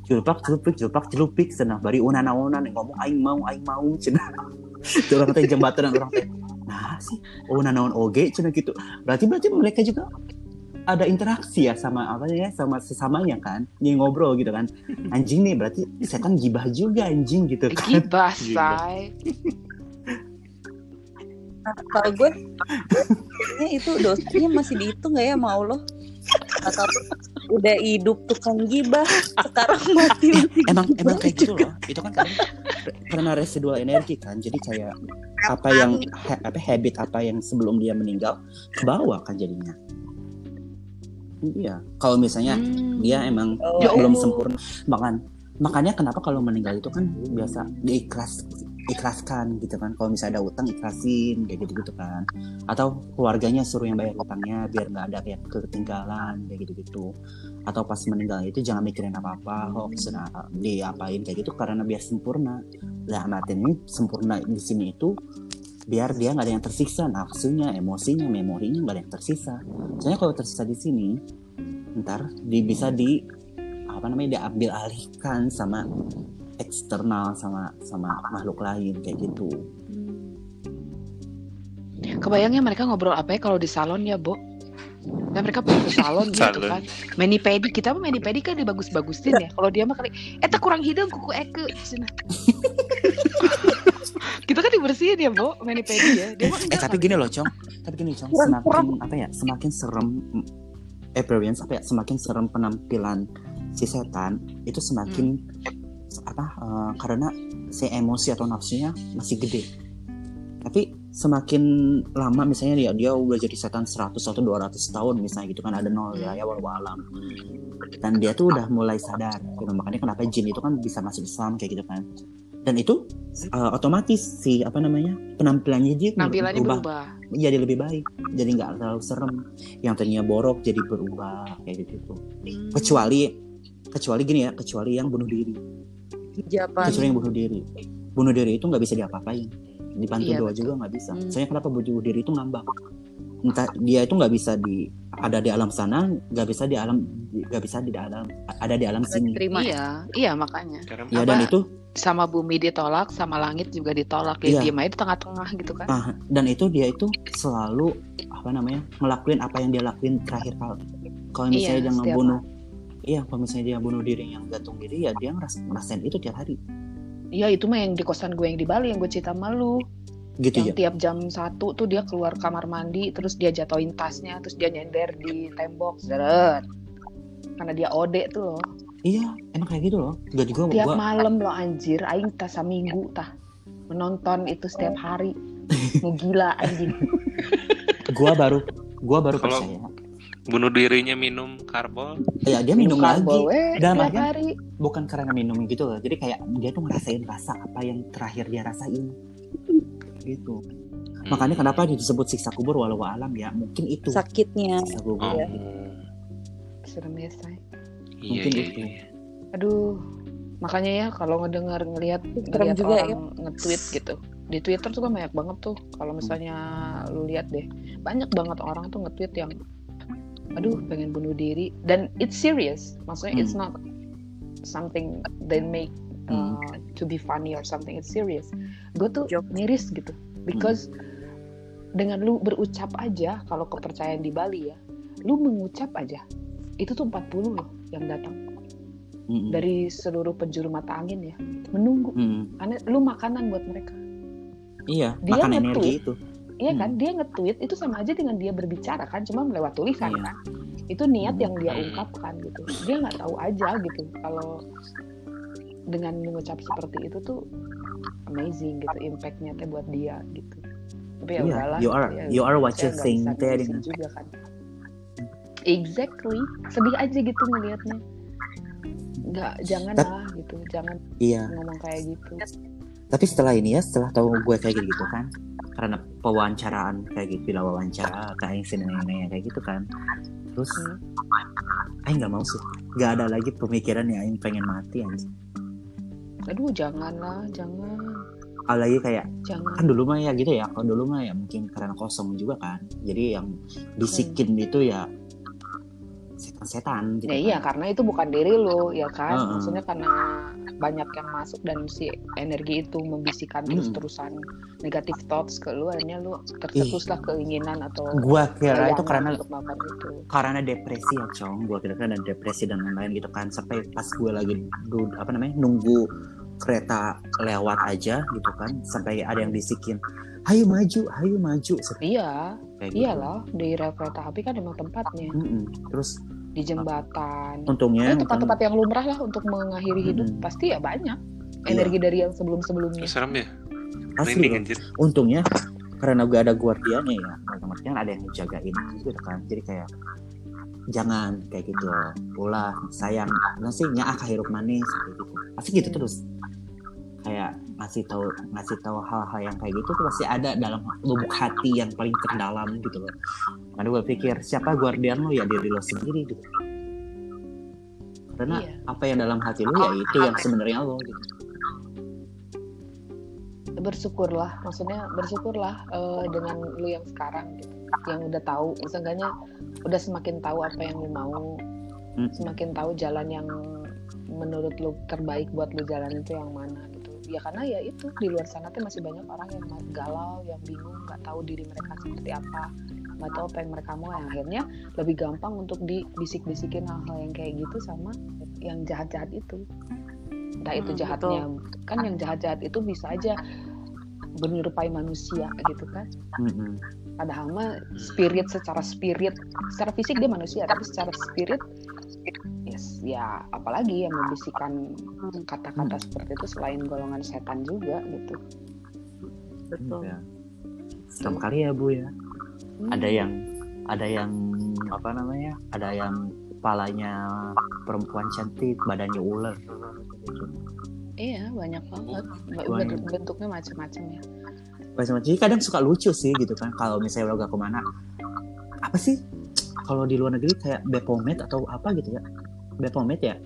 Julpak jelupik julpak jelupik senah. Bari unana unan ngomong aing mau aing mau cenah orang katanya jembatan orang teh nah sih oh nanaon oge cenah gitu. Berarti berarti mereka juga ada interaksi ya sama apa ya sama sesamanya kan? Dia ngobrol gitu kan. Anjing nih berarti setan gibah juga anjing gitu kan. Gibah, say. Kalau gue itu dosanya masih dihitung nggak ya mau lo atau udah hidup tukang gibah sekarang mati Eh, mati emang gibah emang kayak gitu loh. Itu kan karena, karena residual energi kan. Jadi kayak apa yang ha- apa habit apa yang sebelum dia meninggal ke bawah kan jadinya. Iya. Kalau misalnya Hmm. dia emang Oh. Belum sempurna makan makanya kenapa kalau meninggal itu kan biasa diikhlas ikhlaskan gitu kan. Kalau misalnya ada utang ikhlasin kayak gitu gitu kan. Atau keluarganya suruh yang bayar utangnya biar nggak ada yang ketinggalan kayak gitu gitu atau pas meninggal itu jangan mikirin apa apa hoax nah, diapain kayak gitu karena biar sempurna. Lah artinya sempurna di sini itu biar dia nggak ada yang tersiksa nafsunya emosinya memorinya nggak ada yang tersisa. Soalnya kalau tersisa di sini ntar di, bisa di apa namanya diambil alihkan sama eksternal sama sama makhluk lain kayak gitu Kebayangnya mereka ngobrol apa ya kalau di salon ya, Bo? Dan mereka pergi ke salon gitu Salon. kan. Mani pedi kita mah mani pedi kan dibagus-bagusin ya. Kalau dia mah kali eta kurang hidung kuku eke cenah. kita kan dibersihin ya, Bo, mani pedi ya. Dia mah eh enggak tapi gini loh cong tapi gini cong semakin apa ya semakin serem appearance apa ya semakin serem penampilan si setan itu semakin apa eh, karena si emosi atau nafsunya masih gede. Tapi semakin lama misalnya dia dia udah jadi setan 100 atau 200 tahun misalnya gitu kan ada nol ya ya walau alam dan dia tuh udah mulai sadar gitu makanya kenapa jin itu kan bisa masuk Islam kayak gitu kan. Dan itu eh, otomatis si apa namanya penampilannya dia Penampilannya berubah. jadi lebih baik jadi nggak terlalu serem. Yang tadinya borok jadi berubah kayak gitu Hmm. kecuali kecuali gini ya kecuali yang bunuh diri Japan kecuali yang bunuh diri bunuh diri itu nggak bisa diapa-apain dibantu Iya, doa betul. juga nggak bisa Hmm. soalnya kenapa bunuh diri itu ngambang entah dia itu nggak bisa di ada di alam sana nggak bisa di alam nggak bisa di alam ada di alam sini terima Iya, iya makanya. Karena ya dan itu Sama bumi ditolak, sama langit juga ditolak. Ya Iya. diem aja di tengah-tengah gitu kan. ah, dan itu dia itu selalu apa namanya ngelakuin apa yang dia lakuin terakhir kali kalau Iya, misalnya dia setiap ngebunuh iya kalau misalnya dia bunuh diri yang gantung diri ya dia ngeras ngerasain itu tiap hari. Iya, itu mah yang di kosan gue yang di Bali yang gue cerita sama lu. gitu yang ya? tiap jam satu tuh dia keluar kamar mandi terus dia jatuhin tasnya terus dia nyender di tembok zeret. Karena dia ode tuh. Loh iya emang kayak gitu loh. Gak juga tiap gua malam loh anjir. Aing tas seminggu tah. Menonton itu setiap hari. Mau gila anjing. Gua baru gua baru Kalau- percaya bunuh dirinya minum karbol. ya dia minum, lagi karbol, weh, Dalam hari bukan karena minum gitu loh jadi kayak dia tuh ngerasain rasa apa yang terakhir dia rasain gitu Hmm. makanya kenapa disebut siksa kubur walau alam ya mungkin itu sakitnya siksa kubur Oh. serem ya say Iya, Mungkin iya, itu. iya. aduh makanya ya kalau ngedengar ngelihat ngelihat juga orang ya. nge-tweet gitu di Twitter tuh kan banyak banget tuh kalau misalnya lu lihat deh banyak banget orang tuh nge-tweet yang aduh pengen bunuh diri. Dan it's serious. Maksudnya it's not something they make uh, to be funny or something. It's serious. Gue tuh Joke. miris gitu. Because dengan lu berucap aja kalau kepercayaan di Bali ya lu mengucap aja. Itu tuh 40 loh yang datang. Mm-mm. dari seluruh penjuru mata angin ya. Menunggu. Mm-mm. karena lu makanan buat mereka. Iya Dia makan nge-tweet. energi itu iya Hmm. kan dia nge-tweet itu sama aja dengan dia berbicara kan cuma lewat tulisan Iya. kan. Itu niat Hmm. yang dia Hmm. ungkapkan gitu. Dia nggak tahu aja gitu. Kalau dengan mengucap seperti itu tuh amazing gitu. Impactnya teh buat dia gitu. Tapi ya Iya, udahlah you are ya, you are what you think Teh. ngurusin juga kan. Exactly. Sedih aja gitu ngelihatnya nggak jangan lah gitu. Jangan iya. ngomong kayak gitu. Tapi setelah ini ya setelah tahu gue kayak gitu kan karena pewawancaraan kayak gitu bila wawancara kayak si nenek kayak gitu kan. Terus Hmm. Aing nggak mau sih. Nggak ada lagi pemikiran yang Aing pengen mati anjing. Aduh jangan lah jangan. Apalagi kayak jangan. kan dulu mah ya gitu ya. Kalau dulu mah ya mungkin karena kosong juga kan. Jadi yang bisikin itu ya setan-setan gitu Ya iya kan. karena itu bukan diri lo ya kan Heeh. maksudnya karena banyak yang masuk dan si energi itu membisikkan Mm. terus-terusan negatif thoughts ke lu akhirnya lu tercetuslah keinginan atau gua kira itu karena untuk itu karena depresi ya cong gue kira kan ada depresi dan lain-lain gitu kan sampai pas gue lagi du- apa namanya nunggu kereta lewat aja gitu kan sampai ada yang bisikin ayo maju ayo maju iya kayak gitu. iyalah di rel kereta api kan emang tempatnya Mm-mm. terus di jembatan. Untungnya tempat-tempat yang lumrah lah untuk mengakhiri hidup Mm-mm. pasti ya banyak. Iya. energi dari yang sebelum-sebumnya serem ya. Asli anjir. Untungnya karena gue ada guardiannya ya otomatis kan ada yang ngejagain gitu kan. Jadi kayak jangan kayak gitu. Ulah sayang. Ngasih nyaah hirup manis kayak gitu. Pasti gitu terus. Kayak ngasih tahu ngasih tahu hal-hal yang kayak gitu tuh pasti ada dalam lubuk hati yang paling terdalam gitu loh. Karena gue pikir siapa guardian lo ya? Diri lo sendiri gitu. Karena Iya. apa yang dalam hati lo ya itu yang sebenarnya lo gitu. Bersyukurlah maksudnya bersyukurlah eh, dengan lu yang sekarang gitu. Yang udah tahu seenggaknya udah semakin tahu apa yang lu mau. Mm. semakin tahu jalan yang menurut lu terbaik buat lu jalan itu yang mana ya karena ya itu di luar sana tuh masih banyak orang yang galau yang bingung nggak tahu diri mereka seperti apa nggak tahu apa yang mereka mau. Yang akhirnya lebih gampang untuk dibisik-bisikin hal-hal yang kayak gitu sama yang jahat-jahat itu. Entah itu Hmm, jahatnya kan yang jahat-jahat itu bisa aja menyerupai manusia gitu kan. Mm-mm. padahal mah spirit secara spirit secara fisik dia manusia tapi secara spirit ya apalagi yang membisikkan kata-kata seperti itu selain golongan setan juga gitu betul Ya. Serem kali ya bu ya. Ada yang ada yang apa namanya? Ada yang kepalanya perempuan cantik, badannya ular. Iya banyak banget Ba- Banyak. ben- bentuknya macam-macam ya Macam-macam. Jadi kadang suka lucu sih gitu kan. Kalau misalnya udah ke mana, apa sih? Kalau di luar negeri kayak Bepomet atau apa gitu ya? Bepomet ya?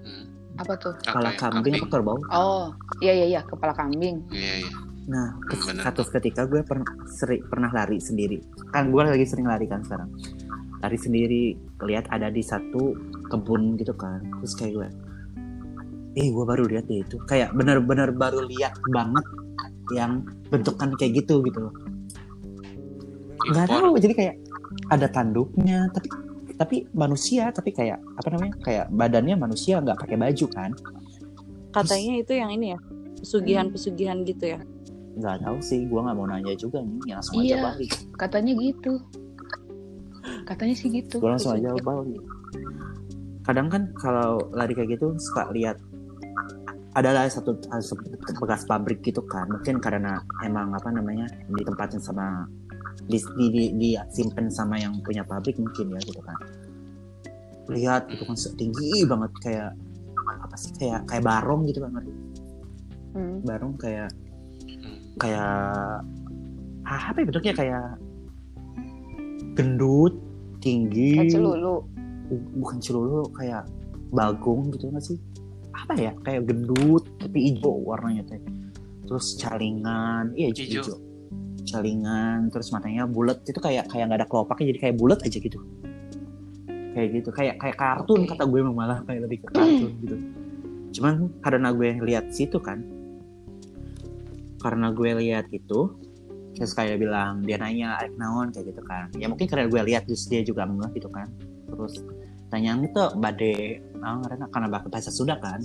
Hmm. apa tuh Kepala ya? kambing apa kerbau? oh iya iya iya kepala kambing iya iya Nah, bener. satu ketika gue pernah seri- pernah lari sendiri. Kan gue lagi sering lari kan sekarang. Lari sendiri, lihat ada di satu kebun gitu kan. Terus kayak gue, eh gue baru lihat deh itu. Kayak bener-bener baru lihat banget yang bentukan kayak gitu gitu loh. Nggak tahu, jadi kayak ada tanduknya, tapi tapi manusia, tapi kayak apa namanya? Kayak badannya manusia nggak pakai baju kan? katanya itu yang ini ya pesugihan-pesugihan gitu ya Nggak tahu sih, gue nggak mau nanya juga nih, langsung aja Iya. balik. katanya gitu katanya sih gitu gue langsung aja balik kadang kan kalau lari kayak gitu suka lihat adalah satu satu bekas pabrik gitu kan mungkin karena emang apa namanya ditempatin sama di, di, di, disimpan sama yang punya pabrik mungkin ya gitu kan. Lihat itu kan tinggi banget kayak apa sih kayak kayak barong gitu kan ngerti? Hmm. barong kayak kayak ah, apa ya bentuknya? Kayak gendut tinggi. Kayak celulu. Bu- bukan celulu kayak bagong gitu nggak sih? Apa ya? Kayak gendut tapi hijau warnanya teh. Terus calingan iya hijau, Calingan terus matanya bulat itu kayak kayak nggak ada kelopaknya jadi kayak bulat aja gitu. Kayak gitu kayak kayak kartun kata gue emang malah kayak lebih ke kartun gitu. Cuman karena gue lihat situ kan karena gue lihat itu terus kayak bilang dia nanya Arek naon? kayak gitu kan. Ya mungkin karena gue lihat terus dia juga ngeh gitu kan. Terus tanya itu bade nah, karena karena bah- bahasa Sunda kan.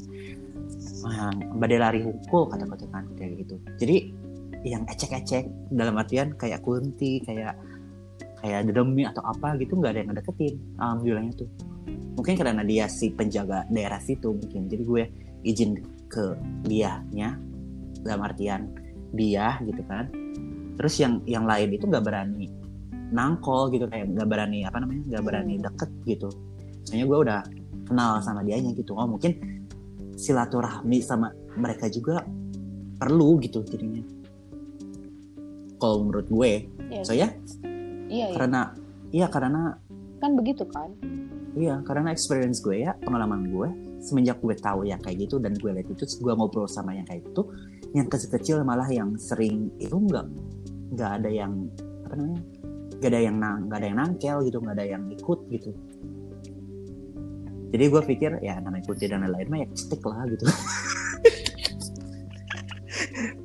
Ah, bade lari hukul kata-kata kan kayak gitu. Jadi yang ecek-ecek dalam artian kayak kunti kayak kayak demi atau apa gitu nggak ada yang ngedeketin. Alhamdulillahnya tuh. Mungkin karena dia si penjaga daerah situ mungkin. Jadi gue izin ke dianya dalam artian dia gitu kan. Terus yang yang lain itu nggak berani nangkol gitu kayak nggak berani apa namanya nggak berani deket gitu. Soalnya gue udah kenal sama dianya gitu. Oh mungkin silaturahmi sama mereka juga perlu gitu jadinya kalau menurut gue Iya. soalnya iya iya karena iya karena kan begitu kan Iya, karena experience gue ya, pengalaman gue, semenjak gue tahu yang kayak gitu dan gue lihat itu, gue ngobrol sama yang kayak gitu, yang kecil-kecil malah yang sering itu nggak nggak ada yang apa namanya, nggak ada yang nang, nggak ada yang nangkel gitu, nggak ada yang ikut gitu. Jadi gue pikir ya namanya kunti dan lain-lain mah ya stick lah gitu.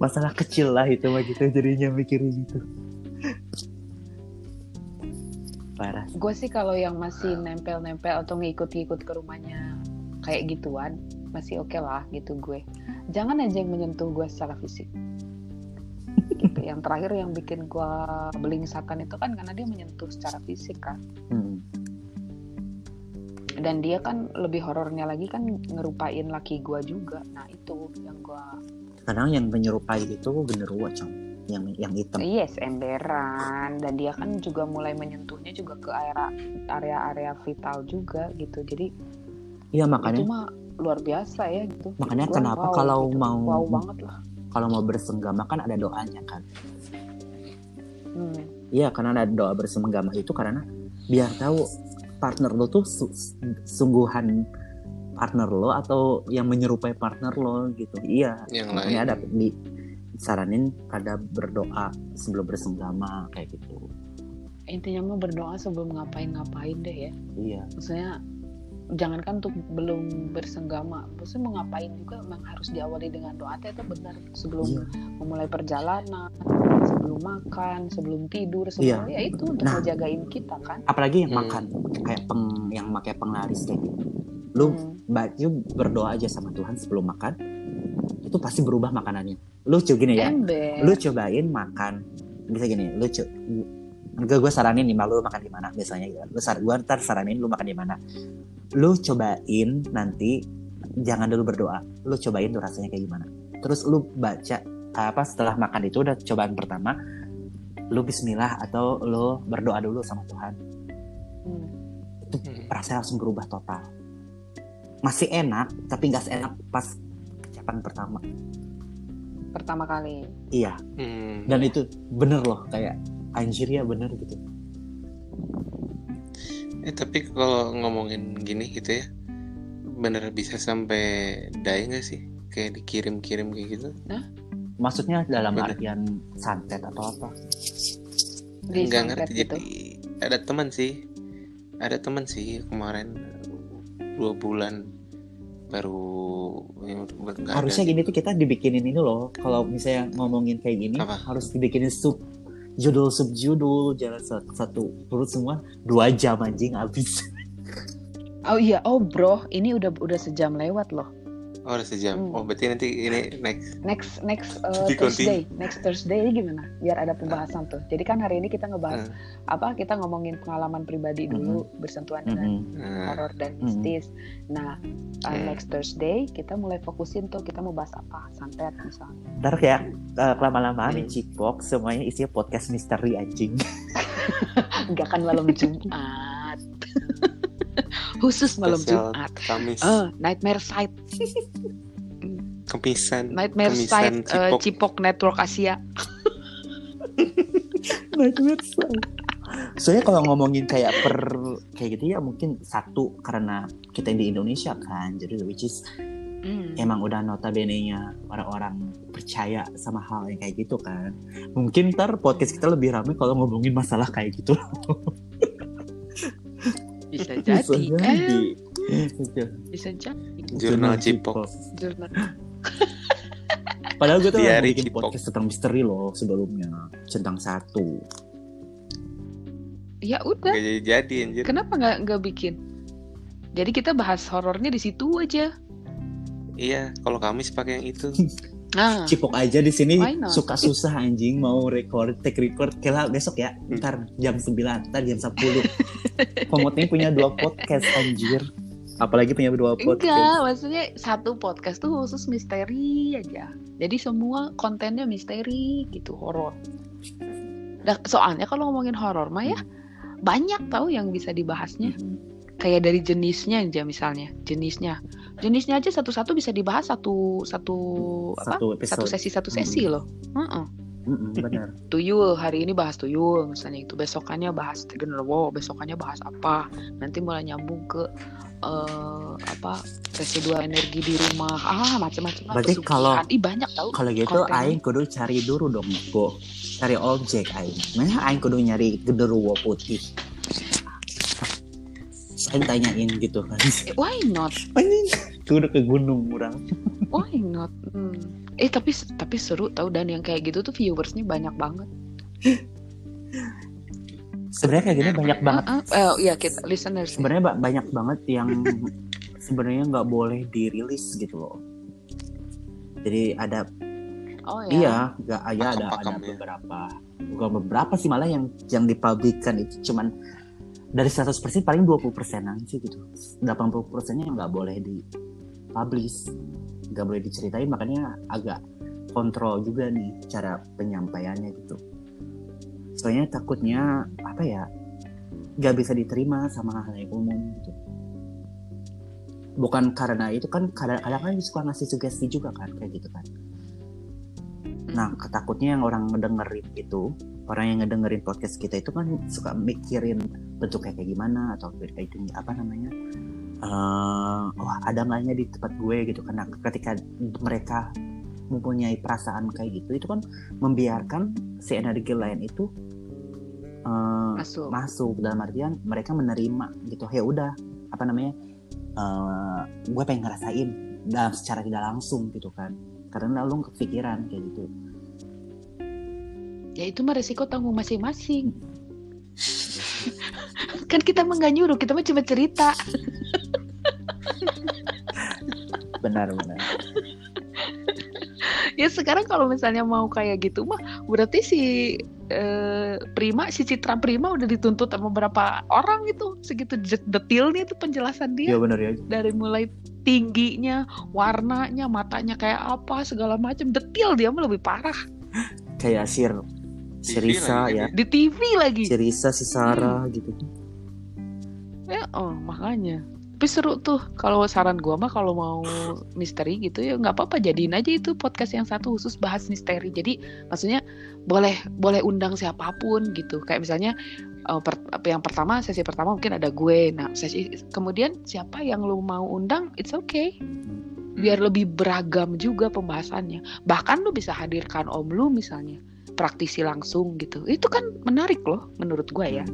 Masalah kecil lah itu mah gitu jadinya mikirnya gitu. Parah. gue sih kalau yang masih nempel-nempel atau ngikut-ngikut ke rumahnya kayak gituan masih oke lah gitu gue jangan aja yang menyentuh gue secara fisik gitu yang terakhir yang bikin gua belingsakan itu kan karena dia menyentuh secara fisik kan Hmm. dan dia kan lebih horornya lagi kan ngerupain laki gua juga nah itu yang gua kadang yang menyerupai itu genderuwo cong yang yang hitam. Yes emberan. Dan dia kan juga mulai menyentuhnya juga ke area area-area vital juga gitu. Jadi iya itu makanya mah luar biasa ya gitu. Makanya Gua kenapa wow kalau gitu. mau- wow banget lah. kalau mau bersenggama kan ada doanya kan. Hmm. Iya, karena ada doa bersenggama itu karena biar tahu partner lo tuh su- sungguhan partner lo atau yang menyerupai partner lo gitu. Iya, yang makanya lain ada di saranin pada berdoa sebelum bersenggama kayak gitu. intinya mah berdoa sebelum ngapain-ngapain deh ya Iya. maksudnya jangankan untuk belum bersenggama maksudnya mau ngapain juga memang harus diawali dengan doa teh itu benar sebelum Iya. memulai perjalanan sebelum makan sebelum tidur sebelum Iya. ya itu untuk Nah. ngejagain kita kan Apalagi yang Hmm. makan kayak peng yang pakai penglaris kayak gitu. Lu Hmm. baju berdoa aja sama Tuhan sebelum makan. Itu pasti berubah makanannya. Lu coba gini ya. ember lu cobain makan bisa gini lu co enggak gue saranin nih lu makan di mana biasanya gitu. lu sar gue ntar saranin lu makan di mana lu cobain nanti jangan dulu berdoa lu cobain tuh rasanya kayak gimana terus lu baca apa setelah makan itu udah cobaan pertama lu Bismillah atau lu berdoa dulu sama Tuhan Hmm. Hmm. rasanya langsung berubah total masih enak tapi nggak seenak pas ucapan pertama pertama kali iya Hmm. dan itu bener loh kayak anjir ya bener gitu Eh tapi kalau ngomongin gini gitu ya, bener bisa sampai die nggak sih? Kayak dikirim-kirim kayak gitu? Maksudnya dalam Bener. artian santet atau apa? Nggak ngerti. gitu. Jadi ada teman sih, ada teman sih kemarin dua bulan baru ya, ada. Harusnya gini tuh kita dibikinin ini loh. Kalau misalnya ngomongin kayak gini, Apa? harus dibikinin sub judul subjudul jangan satu, satu perut semua dua jam anjing habis. oh iya oh bro ini udah udah sejam lewat loh Oh udah sejam. Hmm. Oh berarti nanti ini next. next next uh, Thursday next Thursday gimana biar ada pembahasan tuh jadi kan hari ini kita ngebahas apa kita ngomongin pengalaman pribadi dulu bersentuhan dengan Mm-mm. Nah, horor dan Hmm. mistis nah uh, Hmm. next Thursday kita mulai fokusin tuh kita mau bahas apa santet misalnya Ntar kayak uh, kelama-lamaan Hmm. nih cipok semuanya isinya podcast misteri anjing. enggak kan malam Jumat khusus malam spesial Jumat Kamis, Eh, nightmare site kemisan, nightmare kemisan site uh, cipok. Cipok Network Asia Nightmare Side. Soalnya kalau ngomongin kayak per kayak gitu ya mungkin satu karena kita di Indonesia kan, jadi which is Hmm. emang udah notabene-nya orang-orang percaya sama hal yang kayak gitu kan. Mungkin ntar podcast kita lebih ramai kalau ngomongin masalah kayak gitu. bisa Bisa jadi jadi. eh bisa jadi Jurnal Cipok. Jurnal. Padahal gue tuh Diari bikin Cipok. podcast tentang misteri loh sebelumnya. Centang satu. ya udah Gak jadi jadi anjir. kenapa nggak nggak bikin jadi kita bahas horornya di situ aja Iya, kalau Kamis pakai yang itu. nah Cipok aja di sini. Suka susah anjing. Mau record take record. Kela besok ya. Ntar jam 9 ntar jam 10 Komotnya punya dua podcast anjir. Apalagi punya dua enggak podcast maksudnya satu podcast tuh khusus misteri aja. Jadi semua kontennya misteri gitu horor. Nah, soalnya kalau ngomongin horor mah ya banyak tahu yang bisa dibahasnya kayak dari jenisnya aja misalnya jenisnya. Jenisnya aja satu-satu bisa dibahas satu satu apa? Satu satu sesi satu sesi loh. Heeh. Mm-mm, bener tuyul hari ini bahas tuyul misalnya itu besokannya bahas genderuwo besokannya bahas apa? Nanti mulai nyambung ke eh, apa residual energi di rumah. Ah macam-macam Berarti kalau- ih banyak tahu kalau gitu aing kudu cari dulu dong go cari objek aing. Nah aing kudu nyari genderuwo putih aing tanyain gitu kan Eh, why not kudu ke gunung orang why not Hmm. eh tapi tapi seru tahu dan yang kayak gitu tuh viewersnya banyak banget sebenarnya kayak gini banyak banget Ah, ah. Eh, iya kita listeners sebenarnya ba- banyak banget yang sebenarnya nggak boleh dirilis gitu loh jadi ada Oh ya. Iya, nggak ya ada ada ya. beberapa. Bukan beberapa sih malah yang yang dipublikkan itu cuman dari 100% paling 20 persenan sih gitu. 80 persennya nggak boleh dipublish, nggak boleh diceritain makanya agak kontrol juga nih cara penyampaiannya gitu. Soalnya takutnya apa ya nggak bisa diterima sama hal yang umum gitu. Bukan karena itu kan kadang-kadang kan suka ngasih sugesti juga kan kayak gitu kan. Nah, ketakutnya yang orang ngedengerin itu, orang yang ngedengerin podcast kita itu kan suka mikirin bentuknya kayak gimana atau itu apa namanya? eh wah ada nggaknya di tempat gue gitu karena ketika mereka mempunyai perasaan kayak gitu itu kan membiarkan si energi lain itu eh, Masuk. masuk dalam artian mereka menerima gitu ya udah apa namanya eh gue pengen ngerasain dalam secara tidak langsung gitu kan karena lu kepikiran kayak gitu Ya itu mah resiko tanggung masing-masing. kan kita mah nggak nyuruh, kita mah cuma cerita. benar benar. Ya sekarang kalau misalnya mau kayak gitu mah berarti si eh, Prima, si Citra Prima udah dituntut sama beberapa orang itu? Segitu detailnya itu penjelasan dia. Iya benar ya. Dari mulai tingginya, warnanya, matanya kayak apa segala macam. Detail dia mah lebih parah. Kayak Sir si TV Risa lagi, ya di TV lagi. si Risa si Sarah gitu Ya, oh makanya. Tapi seru tuh kalau saran gua mah kalau mau misteri gitu ya nggak apa-apa jadiin aja itu podcast yang satu khusus bahas misteri. Jadi maksudnya boleh boleh undang siapa pun gitu. Kayak misalnya eh, per- yang pertama sesi pertama mungkin ada gue. Nah, sesi kemudian siapa yang lu mau undang it's okay. Biar lebih beragam juga pembahasannya. Bahkan lu bisa hadirkan om lu misalnya praktisi langsung gitu. Itu kan menarik loh menurut gua ya.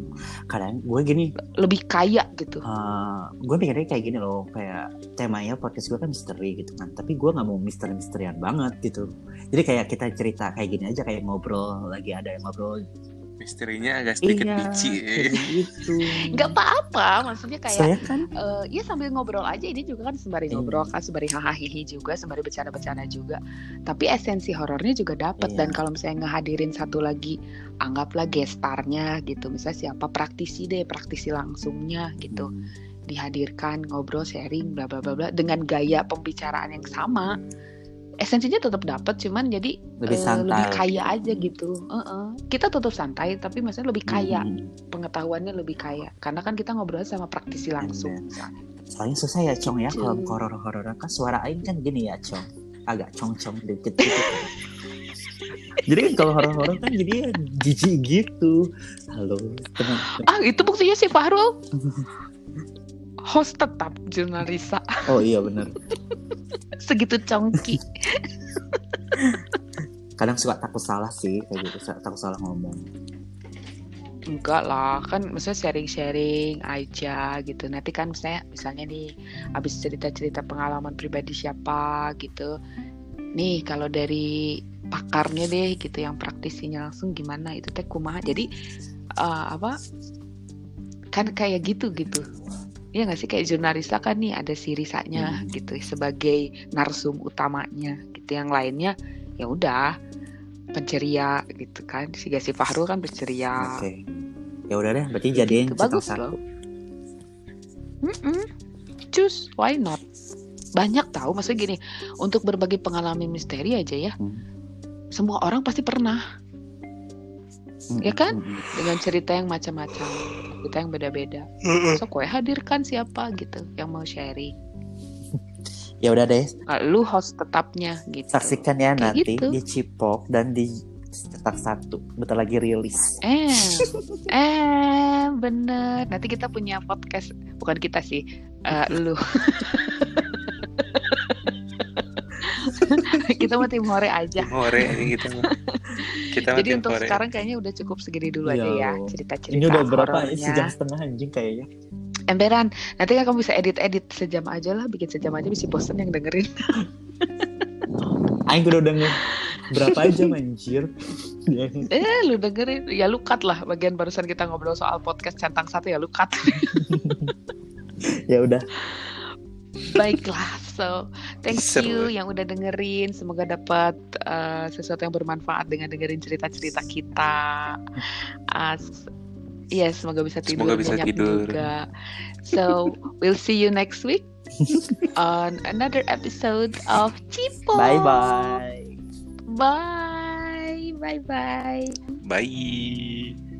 kadang gue gini Lebih kaya gitu. eh gue pikirnya kayak gini loh kayak temanya podcast gue kan misteri gitu kan tapi gue nggak mau misteri-misterian banget gitu jadi kayak kita cerita kayak gini aja kayak ngobrol lagi ada yang ngobrol Misterinya agak sedikit iya bici. kayak gitu. Nggak apa-apa maksudnya kayak saya kan eh, ya sambil ngobrol aja. Ini juga kan sembari Iya. ngobrol kan sembari hahaha juga sembari bercanda-bercanda juga. Tapi esensi horornya juga dapat. Iya. dan kalau misalnya ngehadirin satu lagi anggaplah gestarnya gitu. Misalnya siapa praktisi deh praktisi langsungnya gitu. Dihadirkan ngobrol sharing bla bla bla bla. Dengan gaya pembicaraan yang sama esensinya tetap dapat cuman jadi lebih santai. lebih kaya aja gitu. Heeh. kita tetap santai tapi maksudnya lebih kaya. Hmm. pengetahuannya lebih kaya. Karena kan kita ngobrol sama praktisi langsung. Misalnya. soalnya susah ya cong ya kalau Gitu. horor-horor kan suara aing kan gini ya cong. Agak cong-cong dikit gitu. Jadi kan kalau horor-horor kan jadi ya jijik gitu. Halo tenang ah itu buktinya si Fahrul host tetap jurnalisa. Oh iya benar. Segitu congki kadang suka takut salah sih kayak gitu takut salah ngomong. Enggak lah kan maksudnya sharing-sharing aja gitu. Nanti kan misalnya misalnya nih habis cerita-cerita pengalaman pribadi siapa gitu. Nih kalau dari pakarnya deh gitu yang praktisinya langsung gimana itu teh kumaha. Jadi eh, apa kan kayak gitu gitu Iya nggak sih kayak jurnalista kan nih ada si Risanya Hmm. gitu sebagai narsum utamanya gitu yang lainnya ya udah penceria gitu kan si Gasi Fahrul kan penceria oke ya udah deh berarti jadiin Gitu, bagus satu loh. Mm-mm. Cus, why not? Banyak tahu, maksudnya gini, untuk berbagi pengalaman misteri aja ya, Hmm. semua orang pasti pernah Ya kan? dengan cerita yang macam-macam, cerita yang beda-beda. So, kue hadirkan siapa gitu yang mau sharing. ya udah deh Nah, lu host tetapnya gitu. saksikan ya Kayak nanti gitu. di Cipok dan di cetak satu bentar lagi rilis Eh, eh, bener. Nanti kita punya podcast, bukan kita sih, eh, lu. kita mau tim hore aja. Hore ini kita mah. Kita mah Jadi untuk hore. sekarang kayaknya udah cukup segini dulu aja Iya. ya cerita-cerita ini udah berapa horornya. sejam setengah anjing kayaknya Emberan, nanti kan kamu bisa edit-edit sejam aja lah, bikin sejam aja bisa bosen yang dengerin. Aing udah denger berapa jam anjir eh, lu dengerin, ya lu cut lah bagian barusan kita ngobrol soal podcast centang satu ya lu cut. ya udah Baiklah, so Thank Seru. you yang udah dengerin. Semoga dapat uh, sesuatu yang bermanfaat dengan dengerin cerita-cerita kita. As Iya, semoga bisa tidur Semoga bisa nyenyak tidur. juga. So, we'll see you next week on another episode of Cipo. Bye bye. Bye. Bye bye. Bye.